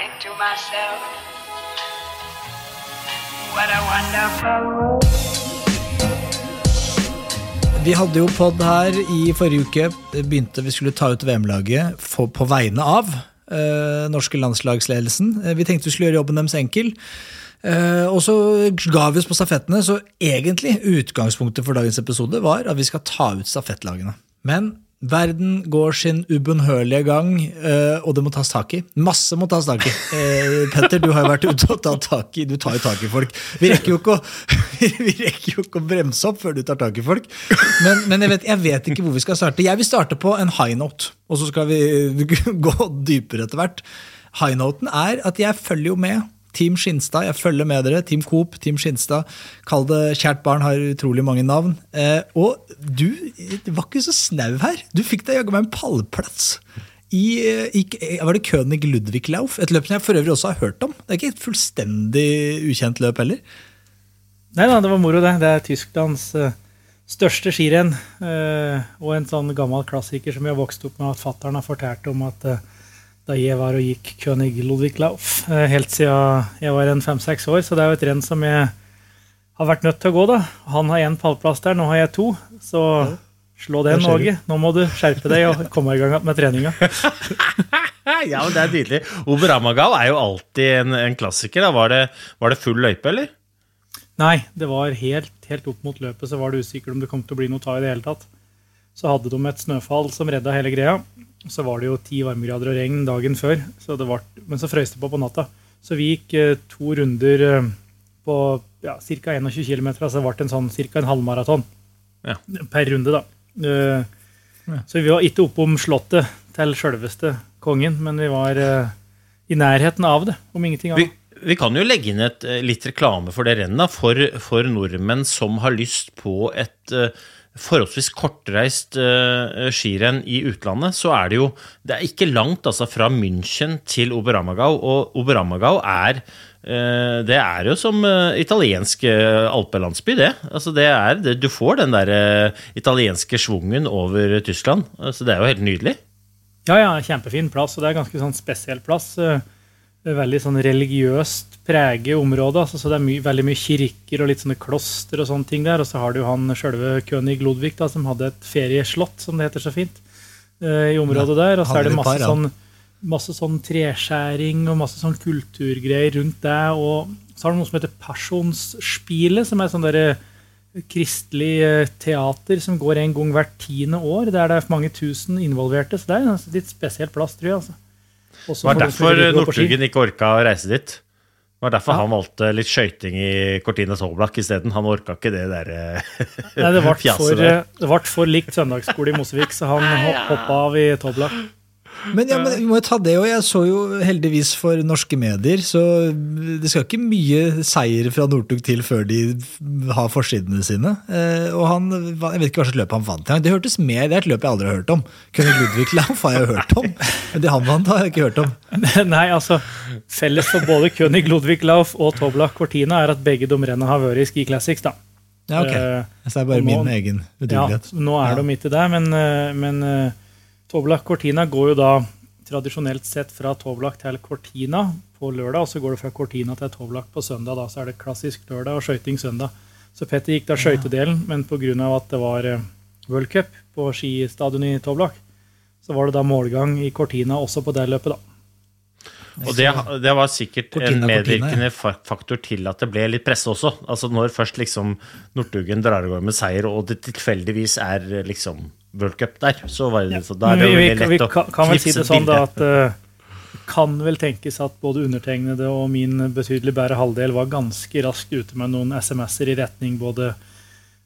And I think to myself, what a wonderful world. Vi hadde jo pod her i forrige uke. Det begynte Vi skulle ta ut VM-laget på vegne av øh, norske landslagsledelsen. Eh, Vi tenkte vi skulle gjøre jobben deres enkel. Uh, og så ga vi oss på stafettene, så egentlig utgangspunktet for dagens episode var at vi skal ta ut stafettlagene. Men verden går sin ubønnhørlige gang, eh, og det må tas tak i. Masse må tas tak i. Eh, Petter, du har jo vært ute og tatt tak i Du tar jo tak i folk. Vi rekker jo ikke å, jo ikke å bremse opp før du tar tak i folk. Men, men jeg, vet, jeg vet ikke hvor vi skal starte. Jeg vil starte på en high note, og så skal vi gå dypere etter hvert. High noten er at jeg følger jo med. Team Skinstad, jeg følger med dere. Team Coop, Team Skinstad. Kall det Kjært barn har utrolig mange navn. Eh, og du var ikke så snau her. Du fikk deg jaggu meg en pallplass. I, i, var det König Ludvig Lauf? Et løp som jeg for øvrig også har hørt om. Det er ikke et fullstendig ukjent løp heller. Nei da, det var moro, det. Det er Tysklands eh, største skirenn. eh, og en sånn gammel klassiker som vi har vokst opp med at fattern har fortalt om at eh, da jeg var og gikk König Ludvig Lauf, eh, helt siden jeg var en fem-seks år. Så det er jo et renn som jeg har vært nødt til å gå, da. Han har én pallplass der, nå har jeg to. Så slå den. Åge. Nå må du skjerpe deg og komme i gang med treninga. Ja, men det er nydelig. Oberamagal er jo alltid en, en klassiker. Da. Var, det, var det full løype, eller? Nei, det var helt, helt opp mot løpet, så var det usikkert om det kom til å bli noe ta i det hele tatt. Så hadde de et snøfall som redda hele greia. Så var det jo ti varmegrader og regn dagen før, så det var, men så frøs det på på natta. Så vi gikk eh, to runder eh, på ja, ca. 21 km, altså det ble en sånn ca. en halvmaraton Ja. per runde, da. Eh, Så vi var ikke oppom slottet til sjølveste kongen, men vi var i nærheten av det, om ingenting Vi, annet. vi kan jo legge inn et, litt reklame for det rennet, for, for nordmenn som har lyst på et forholdsvis kortreist uh, skirenn i utlandet, så er det jo Det er ikke langt altså fra München til Oberammergau, og Oberammergau er uh, det er jo som uh, italiensk alpelandsby, det. Altså det er, det, du får den der italienske schwungen over Tyskland. Altså det er jo helt nydelig. Ja, ja, kjempefin plass, og det er ganske sånn spesiell plass. er Veldig sånn religiøst prege område, altså, så det er my veldig mye kirker og litt sånne kloster og sånne ting der. Og så har du jo han sjølve König Ludvig, da, som hadde et ferieslott, som det heter så fint, uh, i området der. Og så er det par, masse ja. sånn, masse sånn treskjæring og masse sånn kulturgreier rundt det. Og så har du noe som heter Personsspielet, som er sånn derre kristelig eh, teater som går en gang hvert tiende år. Der det er mange tusen involverte. Så det er en litt spesiell plass, tror jeg. altså. Det var derfor. Northugen ikke orka å reise dit. Det var derfor Ja. han valgte litt skøyting i Cortinas Toblak isteden. Han orka ikke det der eh, Nei, det ble fjaset for, der. eh, det ble for likt søndagsskole i Mosvik, så han ho- hoppa av i Toblak. Men, ja, men vi må jo ta det, og jeg så jo heldigvis for norske medier, så det skal ikke mye seier fra Northug til før de har forsidene sine. Eh, og han, jeg vet ikke hva slags løp han vant. Det hørtes mer, det er et løp jeg aldri har hørt om. Kunne Ludvig Lauf har jeg hørt om, men det han vant har jeg ikke hørt om. Nei, altså, Felles for både König Ludvig Lauf og Tobla Cortina er at begge de rennene har vært i Ski Classics. da. Ja, ok. Eh, Så det er bare nå- min egen Ja, nå er Ja. de ikke der, men, eh, men Toblak Cortina går jo da tradisjonelt sett fra Toblak til Cortina på lørdag, og så går det fra Cortina til Toblak på søndag. da, Så er det klassisk lørdag og skøyting søndag. Så Petter gikk da skøytedelen, men pga. at det var eh, World Cup på skistadion i Toblach, så var det da målgang i Cortina også på det løpet, da. Og det, det var sikkert Cortina, en medvirkende Cortina, faktor til at det ble litt presse også. Altså Når først liksom Northugen drar i gang med seier, og det tilfeldigvis er eh, liksom World Cup der, så var det så der, er det vi, lett vi, vi å kan, kan vel si det sånn da at uh, kan vel tenkes at både undertegnede og min betydelig bedre halvdel var ganske raskt ute med noen SMS-er i retning både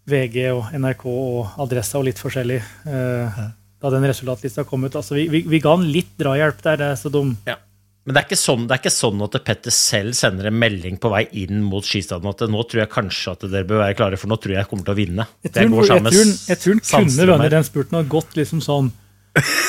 VG og NRK og Adressa og litt forskjellig eh, da den resultatlista kom ut. Altså, vi, vi, vi ga han litt drahjelp der. det er så dum. Ja. Men det er, ikke sånn, det er ikke sånn at Petter selv sender en melding på vei inn mot skistadion at nå tror jeg kanskje at dere bør være klare, for nå tror jeg jeg kommer til å vinne. Jeg tror, han kunne vunnet den spurten og gått liksom sånn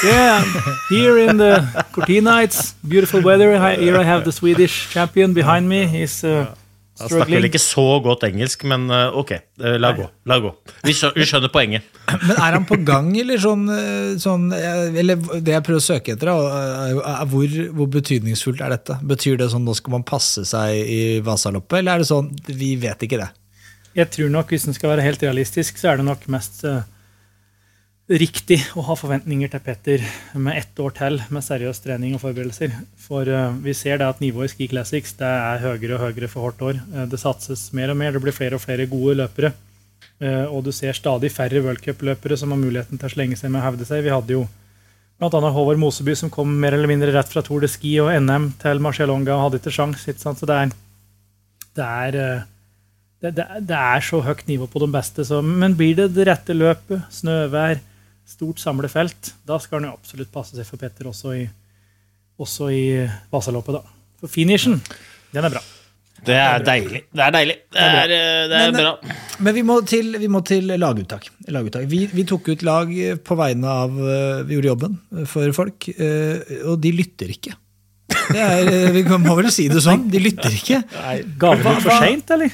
Yeah, here in the Cortina, it's beautiful weather. Here I have the Swedish champion behind me. He's uh, Han snakker vel ikke så godt engelsk, men eh, ok, eh, la gå. La gå. Vi skjønner poenget. Men er han på gang, eller sånn, eh, sånn Eller det jeg prøver å søke etter, er- hvor, hvor betydningsfullt er dette? Betyr det sånn nå skal man passe seg i Vasaloppet, eller er det sånn vi vet ikke det? Jeg tror nok, hvis en skal være helt realistisk, så er det nok mest eh, riktig å ha forventninger til Petter med ett år til med seriøs trening og forberedelser. For uh, vi ser det at nivået i Ski Classics det er høyere og høyere for hvert år. Uh, det satses mer og mer, det blir flere og flere gode løpere. Uh, og du ser stadig færre worldcup-løpere som har muligheten til å slenge seg med å hevde seg. Vi hadde jo bl.a. Håvard Moseby som kom mer eller mindre rett fra Tour de Ski og NM til Marcialonga og hadde ikke sjans, ikke sant? Så det er, det er det, det, det er så høyt nivå på de beste. Så, men blir det det rette løpet, snøvær, stort samlefelt, da skal han jo absolutt passe seg for Petter også i, også i Vasaloppet. da. For finishen, den er bra. Det er deilig. Det er deilig. Det er, eh, det er bra. Men vi må til, vi må til laguttak. laguttak. Vi, vi tok ut lag på vegne av eh, Vi gjorde jobben for folk, eh, og de lytter ikke. Det er, eh, vi må vel si det sånn. De lytter ikke. Ga vi det for seint, eller?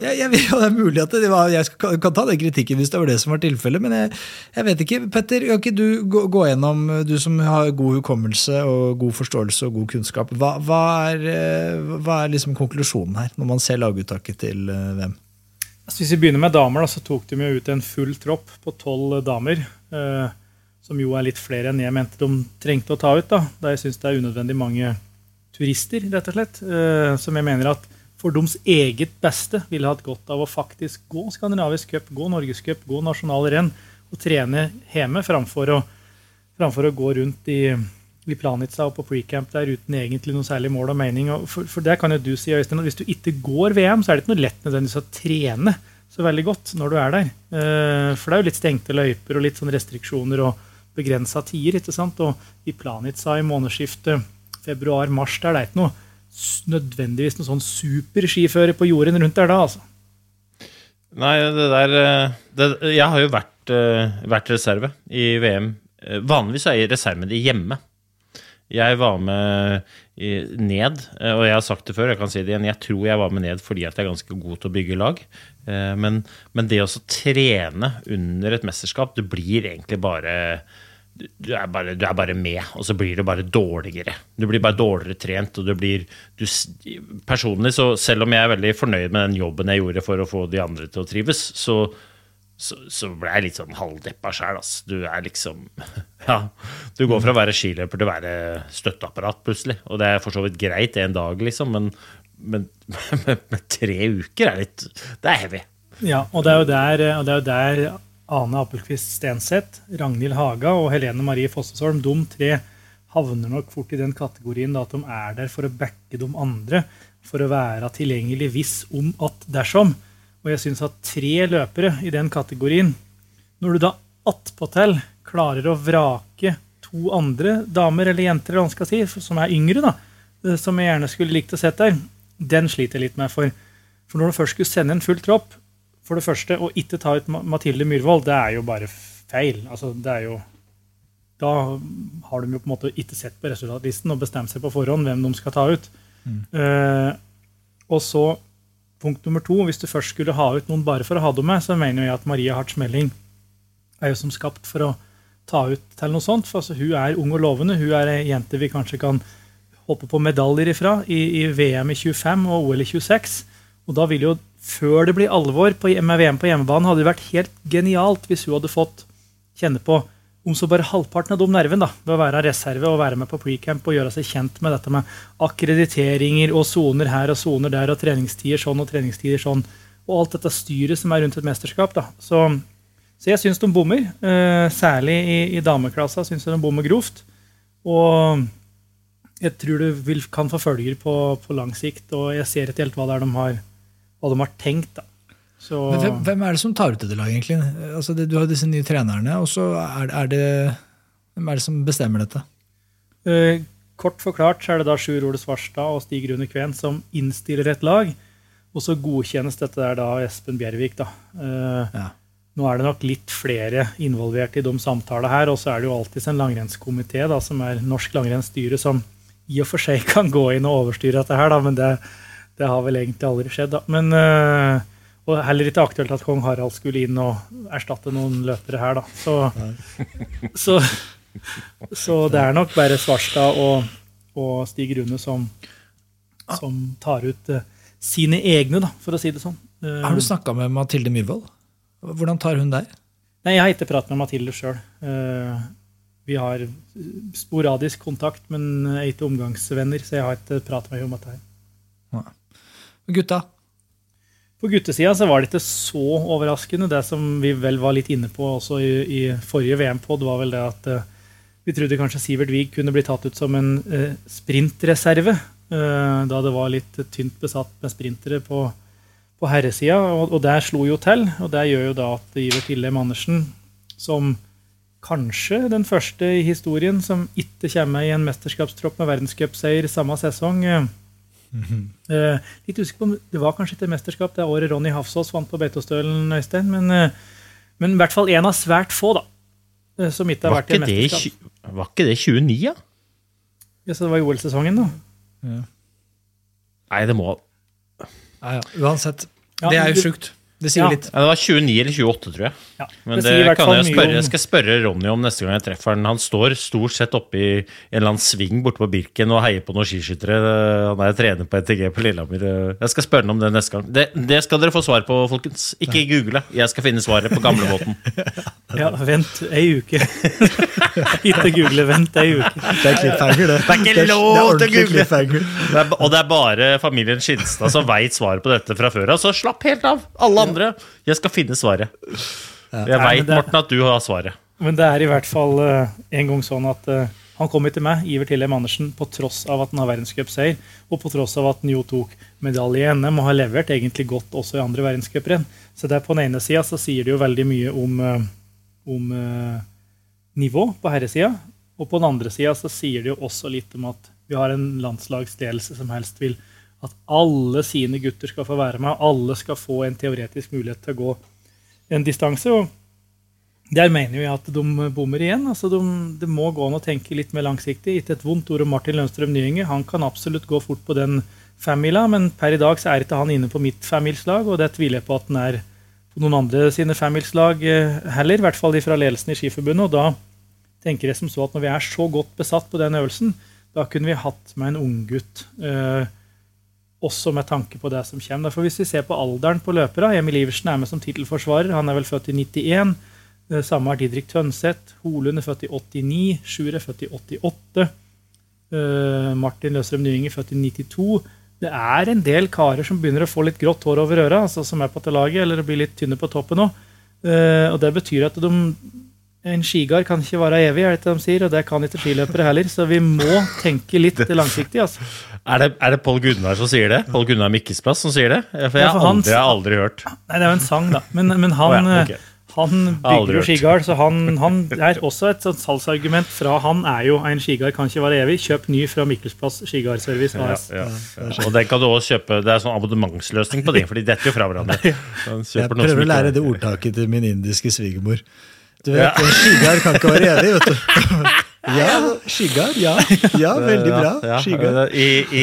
Jeg, jeg, det er mulig at var, jeg skal, kan ta den kritikken hvis det var det som var tilfellet, men jeg, jeg vet ikke. Petter, kan ikke du gå, gå gjennom, du som har god hukommelse og god forståelse og god kunnskap, hva, hva er, eh, hva er liksom konklusjonen her, når man ser laguttaket til eh, hvem? Altså, hvis vi begynner med damer, da, så tok de jo ut en full tropp på tolv damer. Eh, som jo er litt flere enn jeg mente de trengte å ta ut. Da, da jeg syns det er unødvendig mange turister, rett og slett. Eh, som jeg mener at for deres eget beste ville hatt godt av å faktisk gå skandinavisk cup, gå norgescup, gå nasjonale renn og trene hjemme framfor å, framfor å gå rundt i, i Planica og på precamp der uten egentlig noe særlig mål og mening. Og for, for det kan jo du si, Øystein, at hvis du ikke går VM, så er det ikke noe lett nødvendigvis å trene så veldig godt når du er der. Eh, For det er jo litt stengte løyper og litt sånn restriksjoner og begrensa tider. ikke sant? Og i Planica i månedsskiftet februar-mars der det er ikke noe nødvendigvis noen sånn superskifører på jorden rundt der da, altså. Nei, det der eh, det, Jeg har jo vært, eh, vært reserve i VM. Eh, Vanligvis er jeg reserve med hjemme. Jeg var med ned, og jeg har sagt det før, jeg kan si det igjen, jeg tror jeg var med ned fordi at jeg er ganske god til å bygge lag. Men, men det å trene under et mesterskap, det blir egentlig bare du er, bare, du er bare med, og så blir det bare dårligere. Du blir bare dårligere trent. og du blir, du, Personlig, så selv om jeg er veldig fornøyd med den jobben jeg gjorde for å få de andre til å trives, så, så, så ble jeg litt sånn halvdeppa sjæl. Du er liksom Ja. Du går fra å være skiløper til å være støtteapparat plutselig. Og det er for så vidt greit en dag, liksom, men, men men, men tre uker er litt Det er heavy. Ja, og det er jo der, og det er jo der Ane Appelquist Stenseth, Ragnhild Haga og Helene Marie Fossesholm de tre havner nok fort i den kategorien da, at de er der for å backe de andre, for å være tilgjengelig hvis om at dersom. Og jeg syns at tre løpere i den kategorien Når du da attpåtil klarer å vrake to andre damer eller jenter eller skal si, som er yngre, da, eh, som jeg gjerne skulle likt å sett der, den sliter jeg litt med. For, for når du først skulle sende en full tropp, for det første, å ikke ta ut Mathilde Myhrvold, det er jo bare feil. Altså, det er jo Da har de jo på en måte ikke sett på resultatlisten og bestemt seg på forhånd hvem de skal ta ut. Eh, og så punkt nummer to, hvis du først skulle ha ut noen bare for å ha dem med, så mener jeg at Maria Hartz Melling er jo som skapt for å ta ut til noe sånt. For altså, hun er ung og lovende. Hun er ei jente vi kanskje kan håpe på medaljer ifra i, i VM i 25 og OL i 26. Og da vil jo før det blir alvor på, med VM på hjemmebane, hadde det vært helt genialt hvis hun hadde fått kjenne på om så bare halvparten av de nervene ved å være reserve og være med på precamp og gjøre seg kjent med dette med akkrediteringer og soner her og soner der og treningstider sånn og treningstider sånn, og alt dette styret som er rundt et mesterskap. da. Så, så jeg syns de bommer. Eh, særlig i, i dameklassa syns jeg de bommer grovt. Og jeg tror vil, kan få følger på, på, lang sikt, og jeg ser ikke helt hva det er de har, hva de har tenkt. da. Så... Men hvem, hvem, er det som tar ut dette laget, egentlig? Altså, det, du har disse nye trenerne, og så er, er, det Hvem er det som bestemmer dette? Eh, kort forklart så er det da Sjur Ole Svarstad og Stig Rune Kveen som innstiller et lag. Og så godkjennes dette der da Espen Bjervik. da. Eh, ja. Nå er det nok litt flere involvert i de samtalene her, og så er det jo alltid en langrennskomité som er Norsk langrennsstyre, som i og for seg kan gå inn og overstyre dette her, da, men det, det har vel egentlig aldri skjedd. da. Men uh, og heller ikke aktuelt at kong Harald skulle inn og erstatte noen løpere her, da. Så, så, så det er nok bare Svarstad og, og Stig Rune som, som tar ut uh, sine egne, da, for å si det sånn. Uh, har du snakka med Mathilde Myhrvold? Hvordan tar hun deg? Nei, Jeg har ikke pratet med Mathilde sjøl. Eh, vi har sporadisk kontakt, men jeg er ikke omgangsvenner, så jeg har ikke pratet med henne om dette her. Gutta, på guttesida så var det ikke så overraskende. Det som vi vel var litt inne på også i, i forrige VM-pod, var vel det at uh, vi trodde kanskje Sivert Wiig kunne bli tatt ut som en uh, sprintreserve. Uh, da det var litt tynt besatt med sprintere på, på herresida. Og, og der slo jo til. Og det gjør jo da at Iver Tillem Andersen, som kanskje den første i historien som ikke kommer i en mesterskapstropp med verdenscupseier samme sesong, Uh, litt usikker på om Det var kanskje ikke mesterskap det året Ronny Hafsås vant på Beitostølen, Øystein. Men, uh, men, i hvert fall en av svært få da, uh, som ikke har vært i mesterskap. var ikke det 29, ja? Ja, Så det var i OL-sesongen, da? Ja. Nei, det må Nei, ja. Uansett. Ja, det er jo sjukt. Det sier ja. litt. Ja, det var 29 eller 28, tror jeg. Ja, Men det, det kan jeg spørre. Jeg skal spørre Ronny om neste gang jeg treffer han. Han står stort sett oppe i en eller annen sving borte på Birken og heier på noen skiskyttere. Han er trener på NTG på Lillehammer. Jeg skal spørre han om det neste gang. Det, det, skal dere få svar på, folkens. Ikke google. Jeg skal finne svaret på gamlebåten. ja, vent ei uke. Ikke google, vent ei uke. Det er cliffhanger, det. Det er ikke lov til å google! og det er bare familien Skinstad som veit svaret på dette fra før av, så slapp helt av. Alle andre. Jeg skal finne svaret. Jeg veit, Morten, at du har svaret. Men det er i hvert fall uh, en gang sånn at uh, han kom til meg, Iver Tillem Andersen, på tross av at han har verdenscupseier, og på tross av at han jo tok medalje i NM og har levert egentlig godt også i andre verdenscuprenn. Så det er på den ene sida så sier det jo veldig mye om, uh, nivå på herresida. Og på den andre sida så sier det jo også litt om at vi har en landslagsledelse som helst vil at alle sine gutter skal få være med. Alle skal få en teoretisk mulighet til å gå en distanse. og Der mener jeg at de bommer igjen. altså de, Det må gå an å tenke litt mer langsiktig. Ikke et vondt ord om Martin Lønstrøm Nyinge. Han kan absolutt gå fort på den femmila, men per i dag så er ikke han inne på mitt femmilslag, og det tviler jeg på at han er på noen andre sine femmilslag eh, heller, i hvert fall fra ledelsen i Skiforbundet. og da tenker jeg som så at Når vi er så godt besatt på den øvelsen, da kunne vi hatt med en unggutt. Eh, også med tanke på det som kommer. For Hvis vi ser på alderen på løpere Emil Iversen er med som tittelforsvarer. Han er vel født i 91. Det samme er Didrik Tønseth. Holund er født i 89. Sjur er født i 88. Uh, Martin Løsrøm Nying er født i 92. Det er en del karer som begynner å få litt grått hår over øra, altså som er på dette laget, eller blir litt tynne på toppen òg. Uh, og det betyr at de, en skigard kan ikke være evig, er det de sier, og det kan ikke skiløpere heller. Så vi må tenke litt langsiktig. altså. Er det, er det Pål Gunnar som sier det? Pål Gunnar Mikkelsplass som sier det? For jeg, ja, for aldri, jeg har aldri hørt. Nei, Det er jo en sang, da. Men, men han, oh, ja, okay. han bygger jo skigard, så han, han, er også et sånt salgsargument fra han er jo en skigard kan ikke være evig. Kjøp ny fra Mikkelsplass skigardservice AS. Ja, Og den kan du også kjøpe, Det er sånn abonnementsløsning på det, for de detter jo fra hverandre. Jeg prøver å lære det ordtaket til min indiske svigermor. Du vet, ja. Skigard kan ikke være evig, vet du. Ja, skygger. Ja, ja veldig bra. Ja, I, i,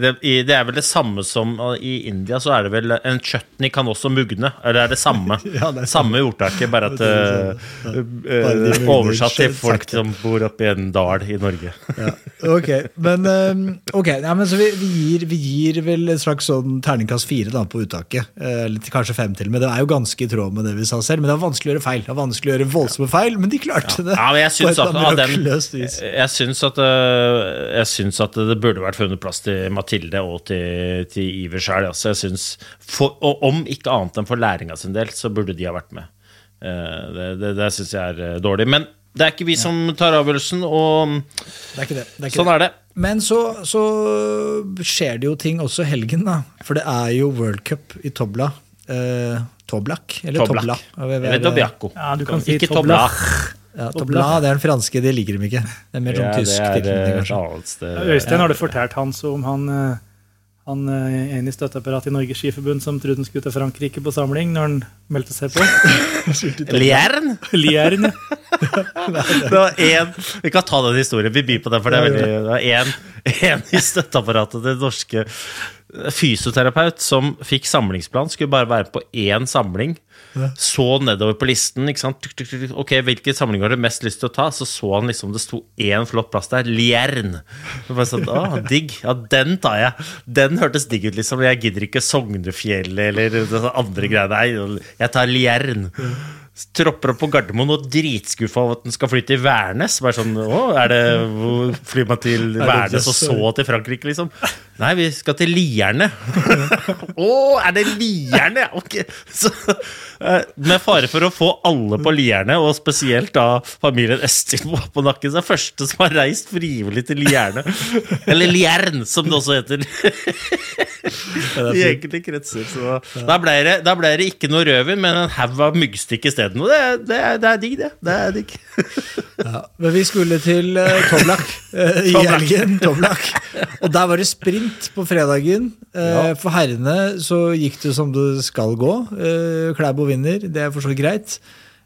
det, i, det er vel det samme som I India så er det vel En chutney kan også mugne. Eller er det samme? Ja, det er samme ordtaket, bare at uh, oversatt til folk som bor oppe i en dal i Norge. Ja, ok, men, okay. ja, men så vi, vi, gir, vi gir vel et slags sånn terningkast fire da, på uttaket. Eller kanskje fem til, men det er jo ganske i tråd med det vi sa selv. Men det er vanskelig å gjøre feil. Det er vanskelig å gjøre voldsomme feil, men de klarte det. Ja, men jeg at, at den, mirakuløst vis. jeg syns at, jeg syns at det burde vært funnet plass til Mathilde og til, til Iver sjøl. Altså, jeg for- og om ikke annet enn for læringa sin del, så burde de ha vært med. Eh, Det, det, det syns jeg er eh, dårlig. Men det er ikke vi som tar avgjørelsen, og Det er ikke det. det, er ikke sånn det. er det. Men så, så skjer det jo ting også helgen, da. For det er jo World Cup i Tobla. Eh, Toblak? Eller Tobla? Toblak. Hva- Eller Tobiaco. Ja, du kan si ikke Toblach. Ja, Tobla, det er den franske, det liker de ikke. Det er mer sånn Ja, tysk tilknytning, eh, kanskje. Øystein, har du fortalt Hans om han, eh, han eh, i støtteapparatet i Norges Skiforbund som trodde han skulle til Frankrike på samling når han meldte seg på? Liern? Liern. ja. Det var én Vi kan ta den historien. Vi byr på den, for det er veldig Det var én en i støtteapparatet til det norske fysioterapeut som fikk samlingsplan, skulle bare være på én samling. Så nedover på listen. Tuk, tuk, tuk, ok, Hvilken samling har du mest lyst til å ta? Så så han liksom det sto én flott plass der. Liern. Sånn, ah, digg. Ja, den tar jeg. Den hørtes digg ut, liksom. Jeg gidder ikke Sognefjellet eller det andre greier. Nei, jeg tar Liern. Tropper opp på Gardermoen og dritskuffa over at den skal fly til Værnes. Bare sånn, å, er det, hvor Flyr man til Værnes og så til Frankrike, liksom? Nei, vi skal til Lierne. Å, er det Lierne? Ok. Så, med fare for å få alle på Lierne, og spesielt da familien Estin på, nakken, så er første som har reist frivillig til Lierne. Eller Liern, som det også heter. I enkelte kretser. Så da ble, det, da ble det ikke noe rødvin, men en haug av myggstikk isteden. Og det, det, det er digg, det. Det er digg. Ja, men vi skulle til uh, Toblak eh, i helgen. Toblak. Og der var det sprint på fredagen. Eh, For herrene så gikk det som det skal gå. Uh, Klæbo vinner, det er for så vidt greit.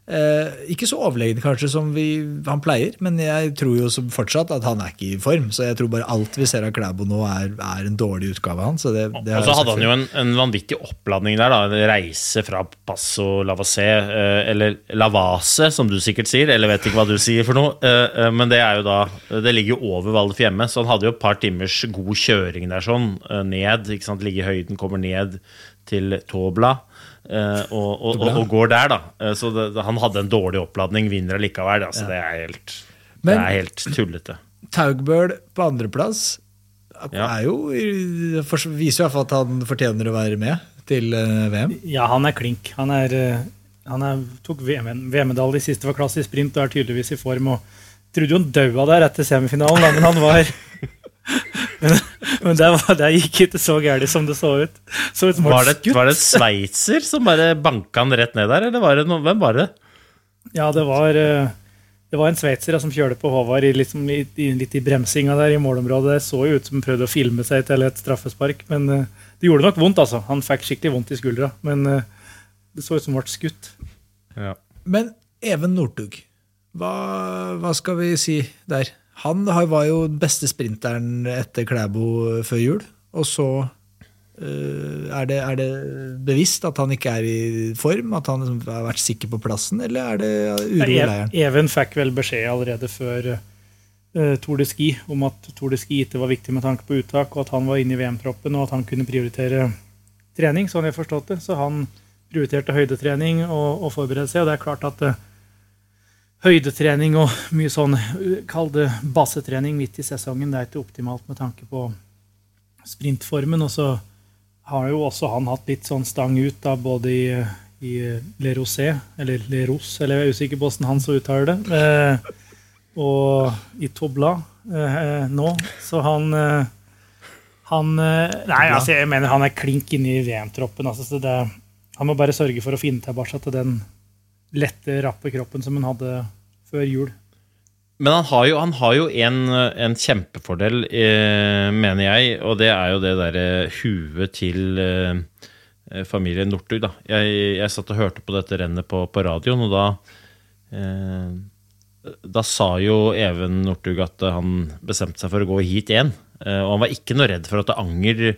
Eh, ikke så overlegen kanskje som vi, han pleier, men jeg tror jo som fortsatt at han er ikke i form. Så jeg tror bare alt vi ser av Klæbo nå, er, er en dårlig utgave av han. Så det, det Og så hadde han jo en, en vanvittig oppladning der. da, En reise fra Passo Lavasse, eh, eller Lavase, som du sikkert sier. Eller vet ikke hva du sier for noe. eh, eh, Men det er jo da Det ligger jo over Valf hjemme, så han hadde jo et par timers god kjøring der sånn. eh, Ned. ikke sant, Ligge i høyden, kommer ned til Tobla. Eh, og, og, og, og går der, da. Eh, Så det, han hadde en dårlig oppladning, vinner allikevel. Altså, det, er helt, det er helt tullete. Taugbøl på andreplass Ja. er jo, viser jo at han fortjener å være med til eh, VM. Ja, han er klink. Han, er, han er, tok VM-medalje i siste for klasse i sprint og er tydeligvis i form. og Trodde jo han daua der etter semifinalen, men han var Men, men det, var, der, gikk ikke så gærent som det så ut. Så ut som Var det, var det en sveitser som bare banka han rett ned der, eller var det noe, hvem var det? Ja, det var, eh, det var en sveitser som kjørte på Håvard i, liksom, i, litt i bremsinga der i målområdet. Det så jo ut som han prøvde å filme seg til et straffespark, men eh, det gjorde nok vondt, altså. Han fikk skikkelig vondt i skuldra, men eh, det så ut som han ble skutt. Men Even Northug, hva, hva skal vi si der? Han var jo den beste sprinteren etter Klæbo før jul, og så eh, er, det, er det bevisst at han ikke er i form? At han liksom har vært sikker på plassen, eller er det uro i leiren? Even fikk vel beskjed allerede før uh, Tour de Ski om at Tour de Ski ikke var viktig med tanke på uttak, og at han var inne i VM-troppen, og at han kunne prioritere trening, sånn jeg forstått det. Så han prioriterte høydetrening og, og forberedte seg, og det er klart at eh, høydetrening og mye sånn kall det basetrening midt i sesongen, det er ikke optimalt med tanke på sprintformen. Og så har jo også han hatt litt sånn stang ut, da, både i, i Le Rosé, eller Le Ros, eller jeg er usikker på hvordan han så uttaler det, eh, og i Tobla eh, nå. Så han eh, han eh, Nei, altså, jeg mener han er klink inne i VM-troppen. Altså, så det, han må bare sørge for å finne tilbake til den lette, rappe kroppen som han hadde før jul. Men han har jo, han har jo en, en kjempefordel, eh, mener jeg, og det er jo det derre huet til eh, familien Northug, da. Jeg, jeg satt og hørte på dette rennet på, på radioen, og da eh, da sa jo Even Northug at han bestemte seg for å gå hit igjen. Eh, og han var ikke noe redd for at Anger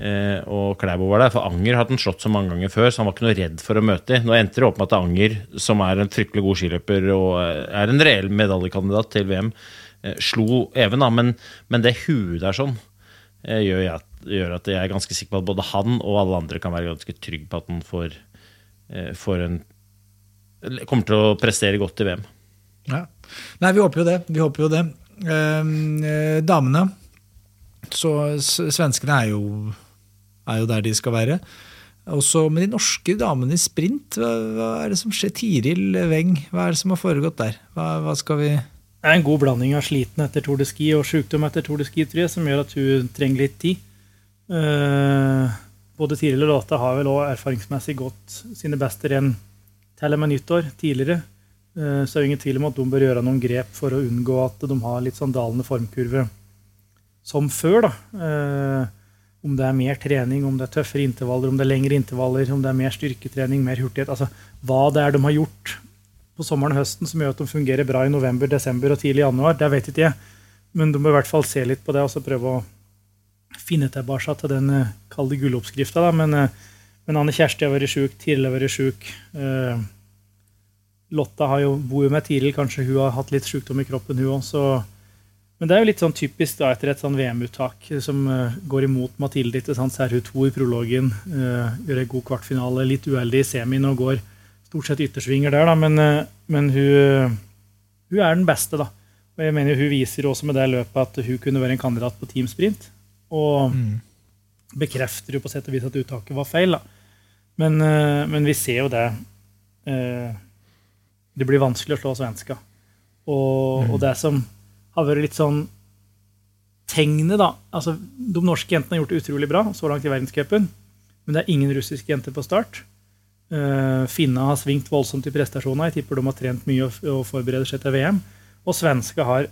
eh, og Klæbo var der, for Anger hadde han slått så mange ganger før, så han var ikke noe redd for å møte dem. Nå endte det opp med at Anger, som er en fryktelig god skiløper og er en reell medaljekandidat til VM, eh, slo Even, da. Men, men det huet der sånn eh, gjør, jeg, gjør at jeg er ganske sikker på at både han og alle andre kan være ganske trygg på at han får, eh, får en Kommer til å prestere godt i VM. Ja. Nei, vi håper jo det. Vi håper jo det. Ehm, eh, damene Så svenskene er jo, er jo der de skal være. Også med de norske damene i sprint, hva, hva er det som skjer? Tiril Weng, hva er det som har foregått der? Hva, hva skal vi Det er en god blanding av sliten etter Tour de Ski og sykdom etter Tour de Ski, tror jeg, som gjør at hun trenger litt tid. Uh, både Tiril og Lotte har vel òg erfaringsmessig gått sine beste renn til og med nyttår tidligere. Uh, så er det ingen tvil om at de bør gjøre noen grep for å unngå at de har litt sånn dalende formkurve som før. da. Eh, om det er mer trening, om det er tøffere intervaller, om det er lengre intervaller, om det er mer styrketrening, mer hurtighet. Altså hva det er de har gjort på sommeren og høsten som gjør at de fungerer bra i november, desember og tidlig januar, det vet ikke jeg. Men de må i hvert fall se litt på det og så prøve å finne tilbake til den eh, kalde gulloppskrifta. Men, eh, men Anne Kjersti har vært sjuk, Tiril har vært sjuk. Eh, Lotta har jo, bor med Tiril, kanskje hun har hatt litt sykdom i kroppen, hun òg. Men det er jo litt sånn typisk da, etter et sånn VM-uttak som uh, går imot Mathilde. ikke sant? Så er hun to i prologen, uh, gjør en god kvartfinale, litt uheldig i semien og går stort sett yttersvinger der, da. Men, uh, men hun, hun er den beste, da. Og jeg mener Hun viser også med det løpet at hun kunne være en kandidat på teamsprint. Og bekrefter jo på sett og vis at uttaket var feil. da. Men, eh, men vi ser jo det. eh, Det blir vanskelig å slå svenska. Og, og det som har vært litt sånn tegnet, da altså De norske jentene har gjort det utrolig bra så langt i verdenscupen, men det er ingen russiske jenter på start. Uh, Finna har svingt voldsomt i prestasjoner. Jeg tipper de har trent mye og, og forbereder seg til VM. Og svenska har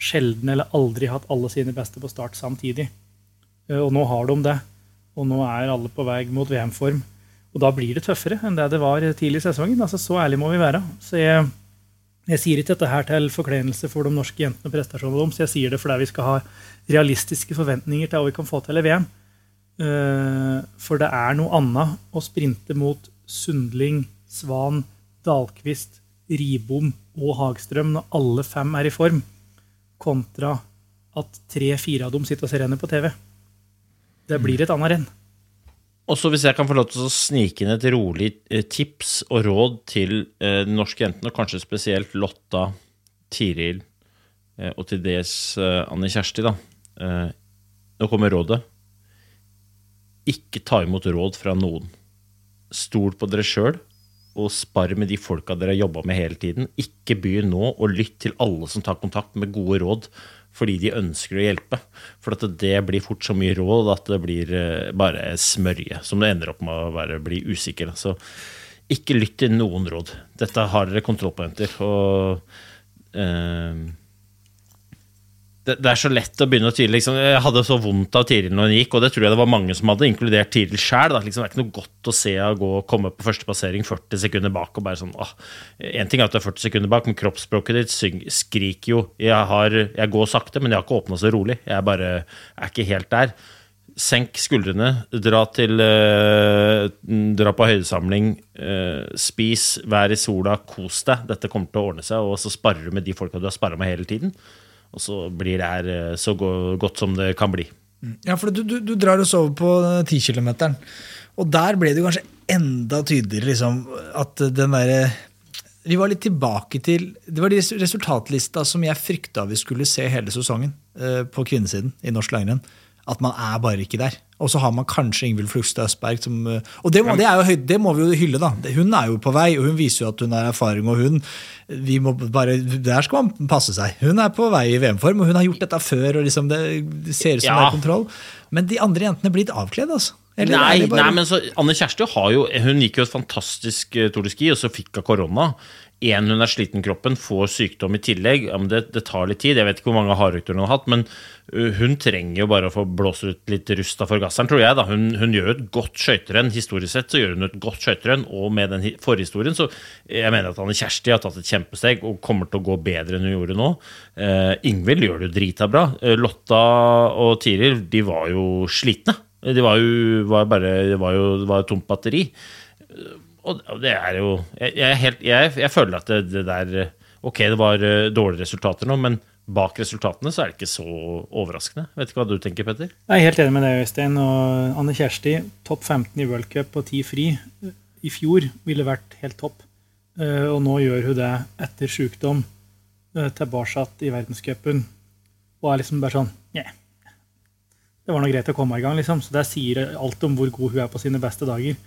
sjelden eller aldri hatt alle sine beste på start samtidig. Uh, og nå har de det. Og nå er alle på vei mot VM-form. Og da blir det tøffere enn det det var tidlig i sesongen. Altså, så ærlig må vi være. Så jeg, jeg sier ikke dette her til forkleinelse for de norske jentene og prestasjonene deres. Jeg sier det fordi vi skal ha realistiske forventninger til hva vi kan få til i VM. Eh, For det er noe annet å sprinte mot Sundling, Svan, Dahlqvist, Ribom og Hagstrøm når alle fem er i form, kontra at tre-fire av dem sitter og ser rennet på TV. Det blir et annet renn. Og så hvis jeg kan få lov til å snike inn et rolig eh, tips og råd til eh, de norske jentene, og kanskje spesielt Lotta, Tiril eh, og til dels eh, Anne Kjersti, da. Nå kommer rådet. Ikke ta imot råd fra noen. Stol på dere sjøl, og spar med de folka dere har jobba med hele tiden. Ikke begynn nå å lytte til alle som tar kontakt med gode råd fordi de ønsker å hjelpe. For at det blir fort så mye råd at det blir eh, bare smørje, som det ender opp med å være, bli usikker. Så ikke lytt til noen råd. Dette har dere kontroll på, jenter. Og eh, det, det er så lett å begynne å tvile. Liksom. Jeg hadde så vondt av Tiril når hun gikk, og det tror jeg det var mange som hadde, inkludert Tiril sjæl. Liksom, det er ikke noe godt å se henne gå komme på første passering 40 sekunder bak og bare sånn åh. En ting er at du er 40 sekunder bak, men kroppsspråket ditt syng, skriker jo. Jeg, har, jeg går sakte, men jeg har ikke åpna så rolig. Jeg bare er ikke helt der. Senk skuldrene, dra til eh, Dra på høydesamling, eh, spis, vær i sola, kos deg. Dette kommer til å ordne seg, og så sparer du med de folka du har sparra med hele tiden. Og så blir det her eh, så godt som det kan bli. Ja, for du, du, du drar oss over på 10 km. Og der ble det kanskje enda tydeligere liksom, at den derre Vi var litt tilbake til Det var de resultatlista som jeg frykta vi skulle se hele sesongen eh, på kvinnesiden i norsk langrenn. At man er bare ikke der. Og så har man kanskje Ingvild Flugstad Østberg som eh, Og det må, det, er jo, det må vi jo hylle, da. Hun er jo på vei, og hun viser jo at hun har erfaring. og hun vi må bare, Der skal man passe seg. Hun er på vei i VM-form, og hun har gjort dette før. og liksom det, det ser ut som Ja. det er kontroll. Men de andre jentene blir litt avkledd, altså. Eller er Nei, bare- nei, men så Anne Kjersti har jo Hun gikk jo et fantastisk eh, Tour de Ski, og så fikk hun korona. Én, hun er sliten kroppen, får sykdom i tillegg. Ja, det, det tar litt tid. Jeg vet ikke hvor mange hardøkter hun har hatt, men hun trenger jo bare å få blåse ut litt rust av forgasseren, tror jeg. da. Hun, hun gjør et godt skøyterenn. Historisk sett så gjør hun et godt skøyterenn, og med den forhistorien så jeg mener at Anne Kjersti har tatt et kjempesteg og kommer til å gå bedre enn hun gjorde nå. Eh, Ingvild gjør det jo drita bra. Uh, Lotta og Tiril, de var jo slitne. De var jo, var bare, det var jo det var tomt batteri. Og det er jo Jeg, jeg, helt, jeg, jeg føler at det, det der Ok, det var eh, dårlige resultater nå, men bak resultatene så er det ikke så overraskende. Vet ikke hva du tenker, Petter? Jeg er helt enig med deg, Øystein. Og Anne Kjersti, topp 15 i World Cup og 10 fri i fjor ville vært helt topp. Eh, Og nå gjør hun det etter sykdom, eh, tilbake i verdenscupen. Og er liksom bare sånn yeah. Det var nå greit å komme i gang, liksom. Så det sier alt om hvor god hun er på sine beste dager.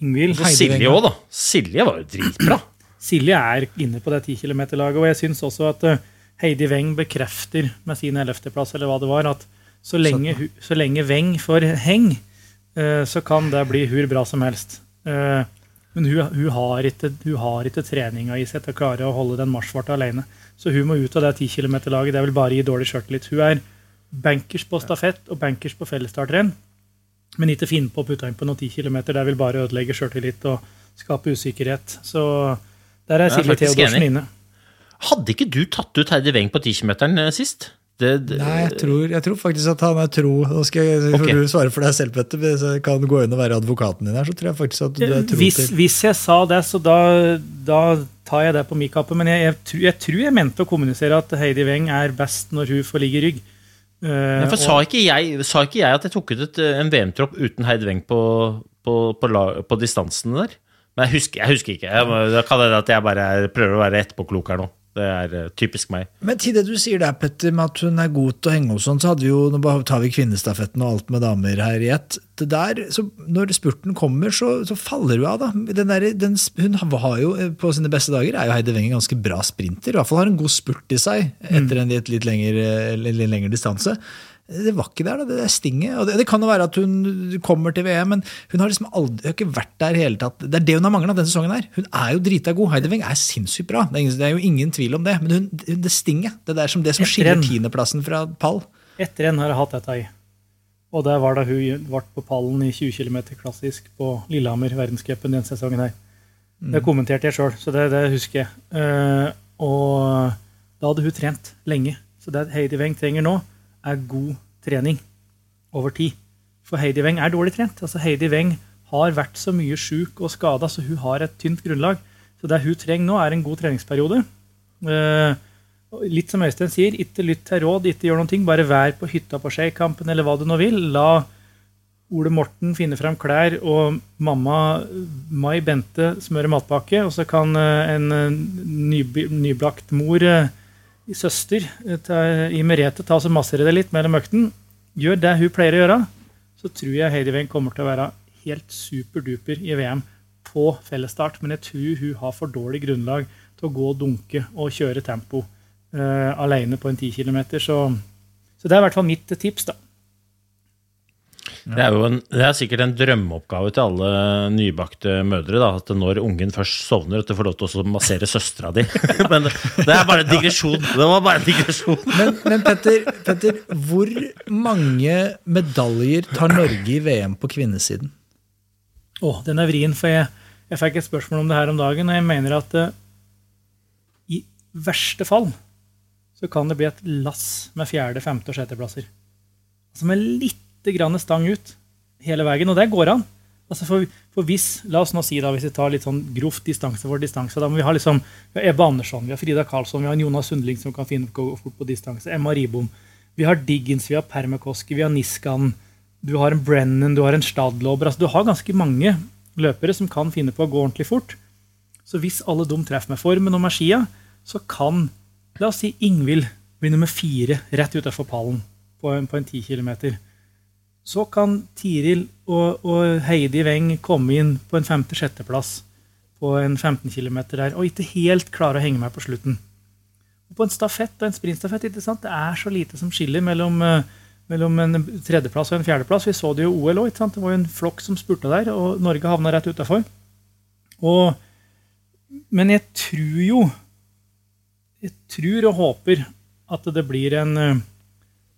Ingvild Og Silje òg, da. Silje var jo dritbra. Silje er inne på det 10 km-laget, og jeg syns også at eh, Heidi Weng bekrefter med sin 11.-plass, eller hva det var, at så lenge, så lenge Weng får heng, eh, så kan det bli hvor bra som helst. Eh, Men hun, hun, har ikke, hun har ikke treninga i seg til å klare å holde den marsjfarta alene. Så hun må ut av det 10 km-laget. Det vil bare gi dårlig sjøltillit. Hun er bankers på stafett og bankers på fellesstartrenn, men ikke finne på å putte inn på noen 10 km. Det vil bare ødelegge sjøltillit og skape usikkerhet. Så der er Silje Theodorsen inne. Hadde ikke du tatt ut Heidi Weng på 10-kilometeren sist? Det, det, Nei, jeg tror, jeg tror faktisk at han er tro. Nå skal jeg, får du svare for deg selv, Petter. Hvis jeg kan gå inn og være advokaten din her, så tror jeg faktisk at du er tro Hvis, til hvis jeg sa det, så da, da tar jeg det på min kappe. Men jeg, jeg tror jeg mente å kommunisere at Heidi Weng er best når hun får ligge i rygg. Eh, Nei, for sa ikke, jeg, sa ikke jeg at jeg tok ut et, en VM-tropp uten Heid Weng på, på, på, på distansene der? Men jeg husker, jeg husker ikke. Jeg, det kan hende at jeg bare er- prøver å være etterpåklok her nå. Det er eh, typisk meg. Men til det du sier der, Petter, med at hun er god til å henge og sånn, så hadde jo, nå tar vi kvinnestafetten og alt med damer her i ett. Det der, så Når spurten kommer, så, så faller hun av, da. Den der, den, hun har jo, eh, På sine beste dager er jo Heidi Wenger ganske bra sprinter. I hvert fall har hun god spurt i seg etter en litt, litt, lengre, litt lengre distanse. Det var ikke der, da. Det der stinget. Og det, det kan jo være at hun kommer til VM, men hun har liksom aldri, har ikke vært der i hele tatt. Det er det hun har mangla denne sesongen her. Hun er jo drita god. Heidi Weng er sinnssykt bra. Det er, det er jo ingen tvil om det. Men hun, det stinget, det der som, det som skiller tiendeplassen fra pall. Ett renn har jeg hatt dette i. Og det var da hun ble på pallen i 20 km klassisk på Lillehammer, verdenscupen den sesongen her. Det kommenterte jeg sjøl, så det, det husker jeg. Uh, og da hadde hun trent lenge. Så det Heidi Weng trenger nå, er god trening over tid. For Heidi Weng er dårlig trent. Altså Heidi Weng har vært så mye sjuk og skada, så hun har et tynt grunnlag. Så det hun trenger nå, er en god treningsperiode. Eh, litt som Øystein sier, ikke lytt til råd, ikke gjør noen ting. Bare vær på hytta på Skeikampen eller hva du nå vil. La Ole Morten finne fram klær, og mamma Mai Bente smøre matpakke. Og så kan eh, en eh, nyblakt mor, søster eh, i Merete, ta og massere det litt mellom økten. Gjør det hun pleier å gjøre, så tror jeg Heidi Weng kommer til å være helt superduper i VM på fellesstart. Men jeg tror hun har for dårlig grunnlag til å gå og dunke og kjøre tempo uh, alene på en 10 km. Så, så det er i hvert fall mitt tips, da. Det er jo en, det er sikkert en drømmeoppgave til alle nybakte mødre. Da, at når ungen først sovner, at du får lov til å massere søstera di. Men det er bare en digresjon. Det var bare en digresjon. Men, men Petter, Petter, hvor mange medaljer tar Norge i VM på kvinnesiden? Å, den er vrien, for jeg, jeg fikk et spørsmål om det her om dagen, og jeg mener at uh, i verste fall så kan det bli et lass med fjerde, femte og sjetteplasser. Altså med lite grann stang ut hele veien, og det går an. Altså for, for hvis, La oss nå si da, hvis vi tar litt sånn grovt distanse for distanse, da må vi har liksom, vi har Ebbe Andersson, vi har Frida Karlsson, vi har Jonas Sundling som kan finne gå fort på distanse, Emma Ribom, vi har Diggins, vi har Permakoski, vi har Niskan, du har en Brennan, du har en Stadlober. Altså, du har ganske mange løpere som kan finne på å gå ordentlig fort. Så hvis alle de treffer med formen og med skia, så kan la oss si Ingvild bli nummer fire rett utafor pallen på en, på en 10 km. Så kan Tiril og, og Heidi Weng komme inn på en femte-sjetteplass på en 15 km der, og ikke helt klare å henge med på slutten. Og på en stafett og en sprintstafett ikke sant? det er så lite som skiller mellom, eh, mellom en tredjeplass og en fjerdeplass. Vi så det jo i OL òg. Det var jo en flokk som spurte der, og Norge havna rett utafor. Men jeg tror jo Jeg tror og håper at det blir en eh,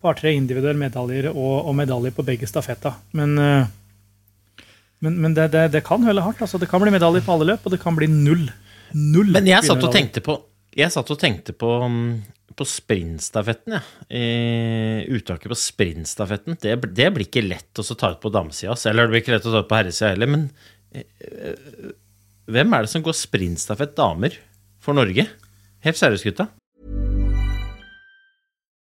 par-tre individuelle medaljer og, og medaljer på begge stafetta. Men, eh, men, men det, det, det kan høle hardt. Altså. Det kan bli medaljer på alle løp, og det kan bli null. Null Men jeg satt og tenkte på Jeg satt og tenkte på, mm, på sprintstafetten, jeg. Eh, uttaket på sprintstafetten. Det, det blir ikke lett å ta ut på damesida. Eller det blir ikke lett å ta ut på herresida heller. Men eh, eh, hvem er det som går sprintstafett damer for Norge? Helt seriøst, gutta.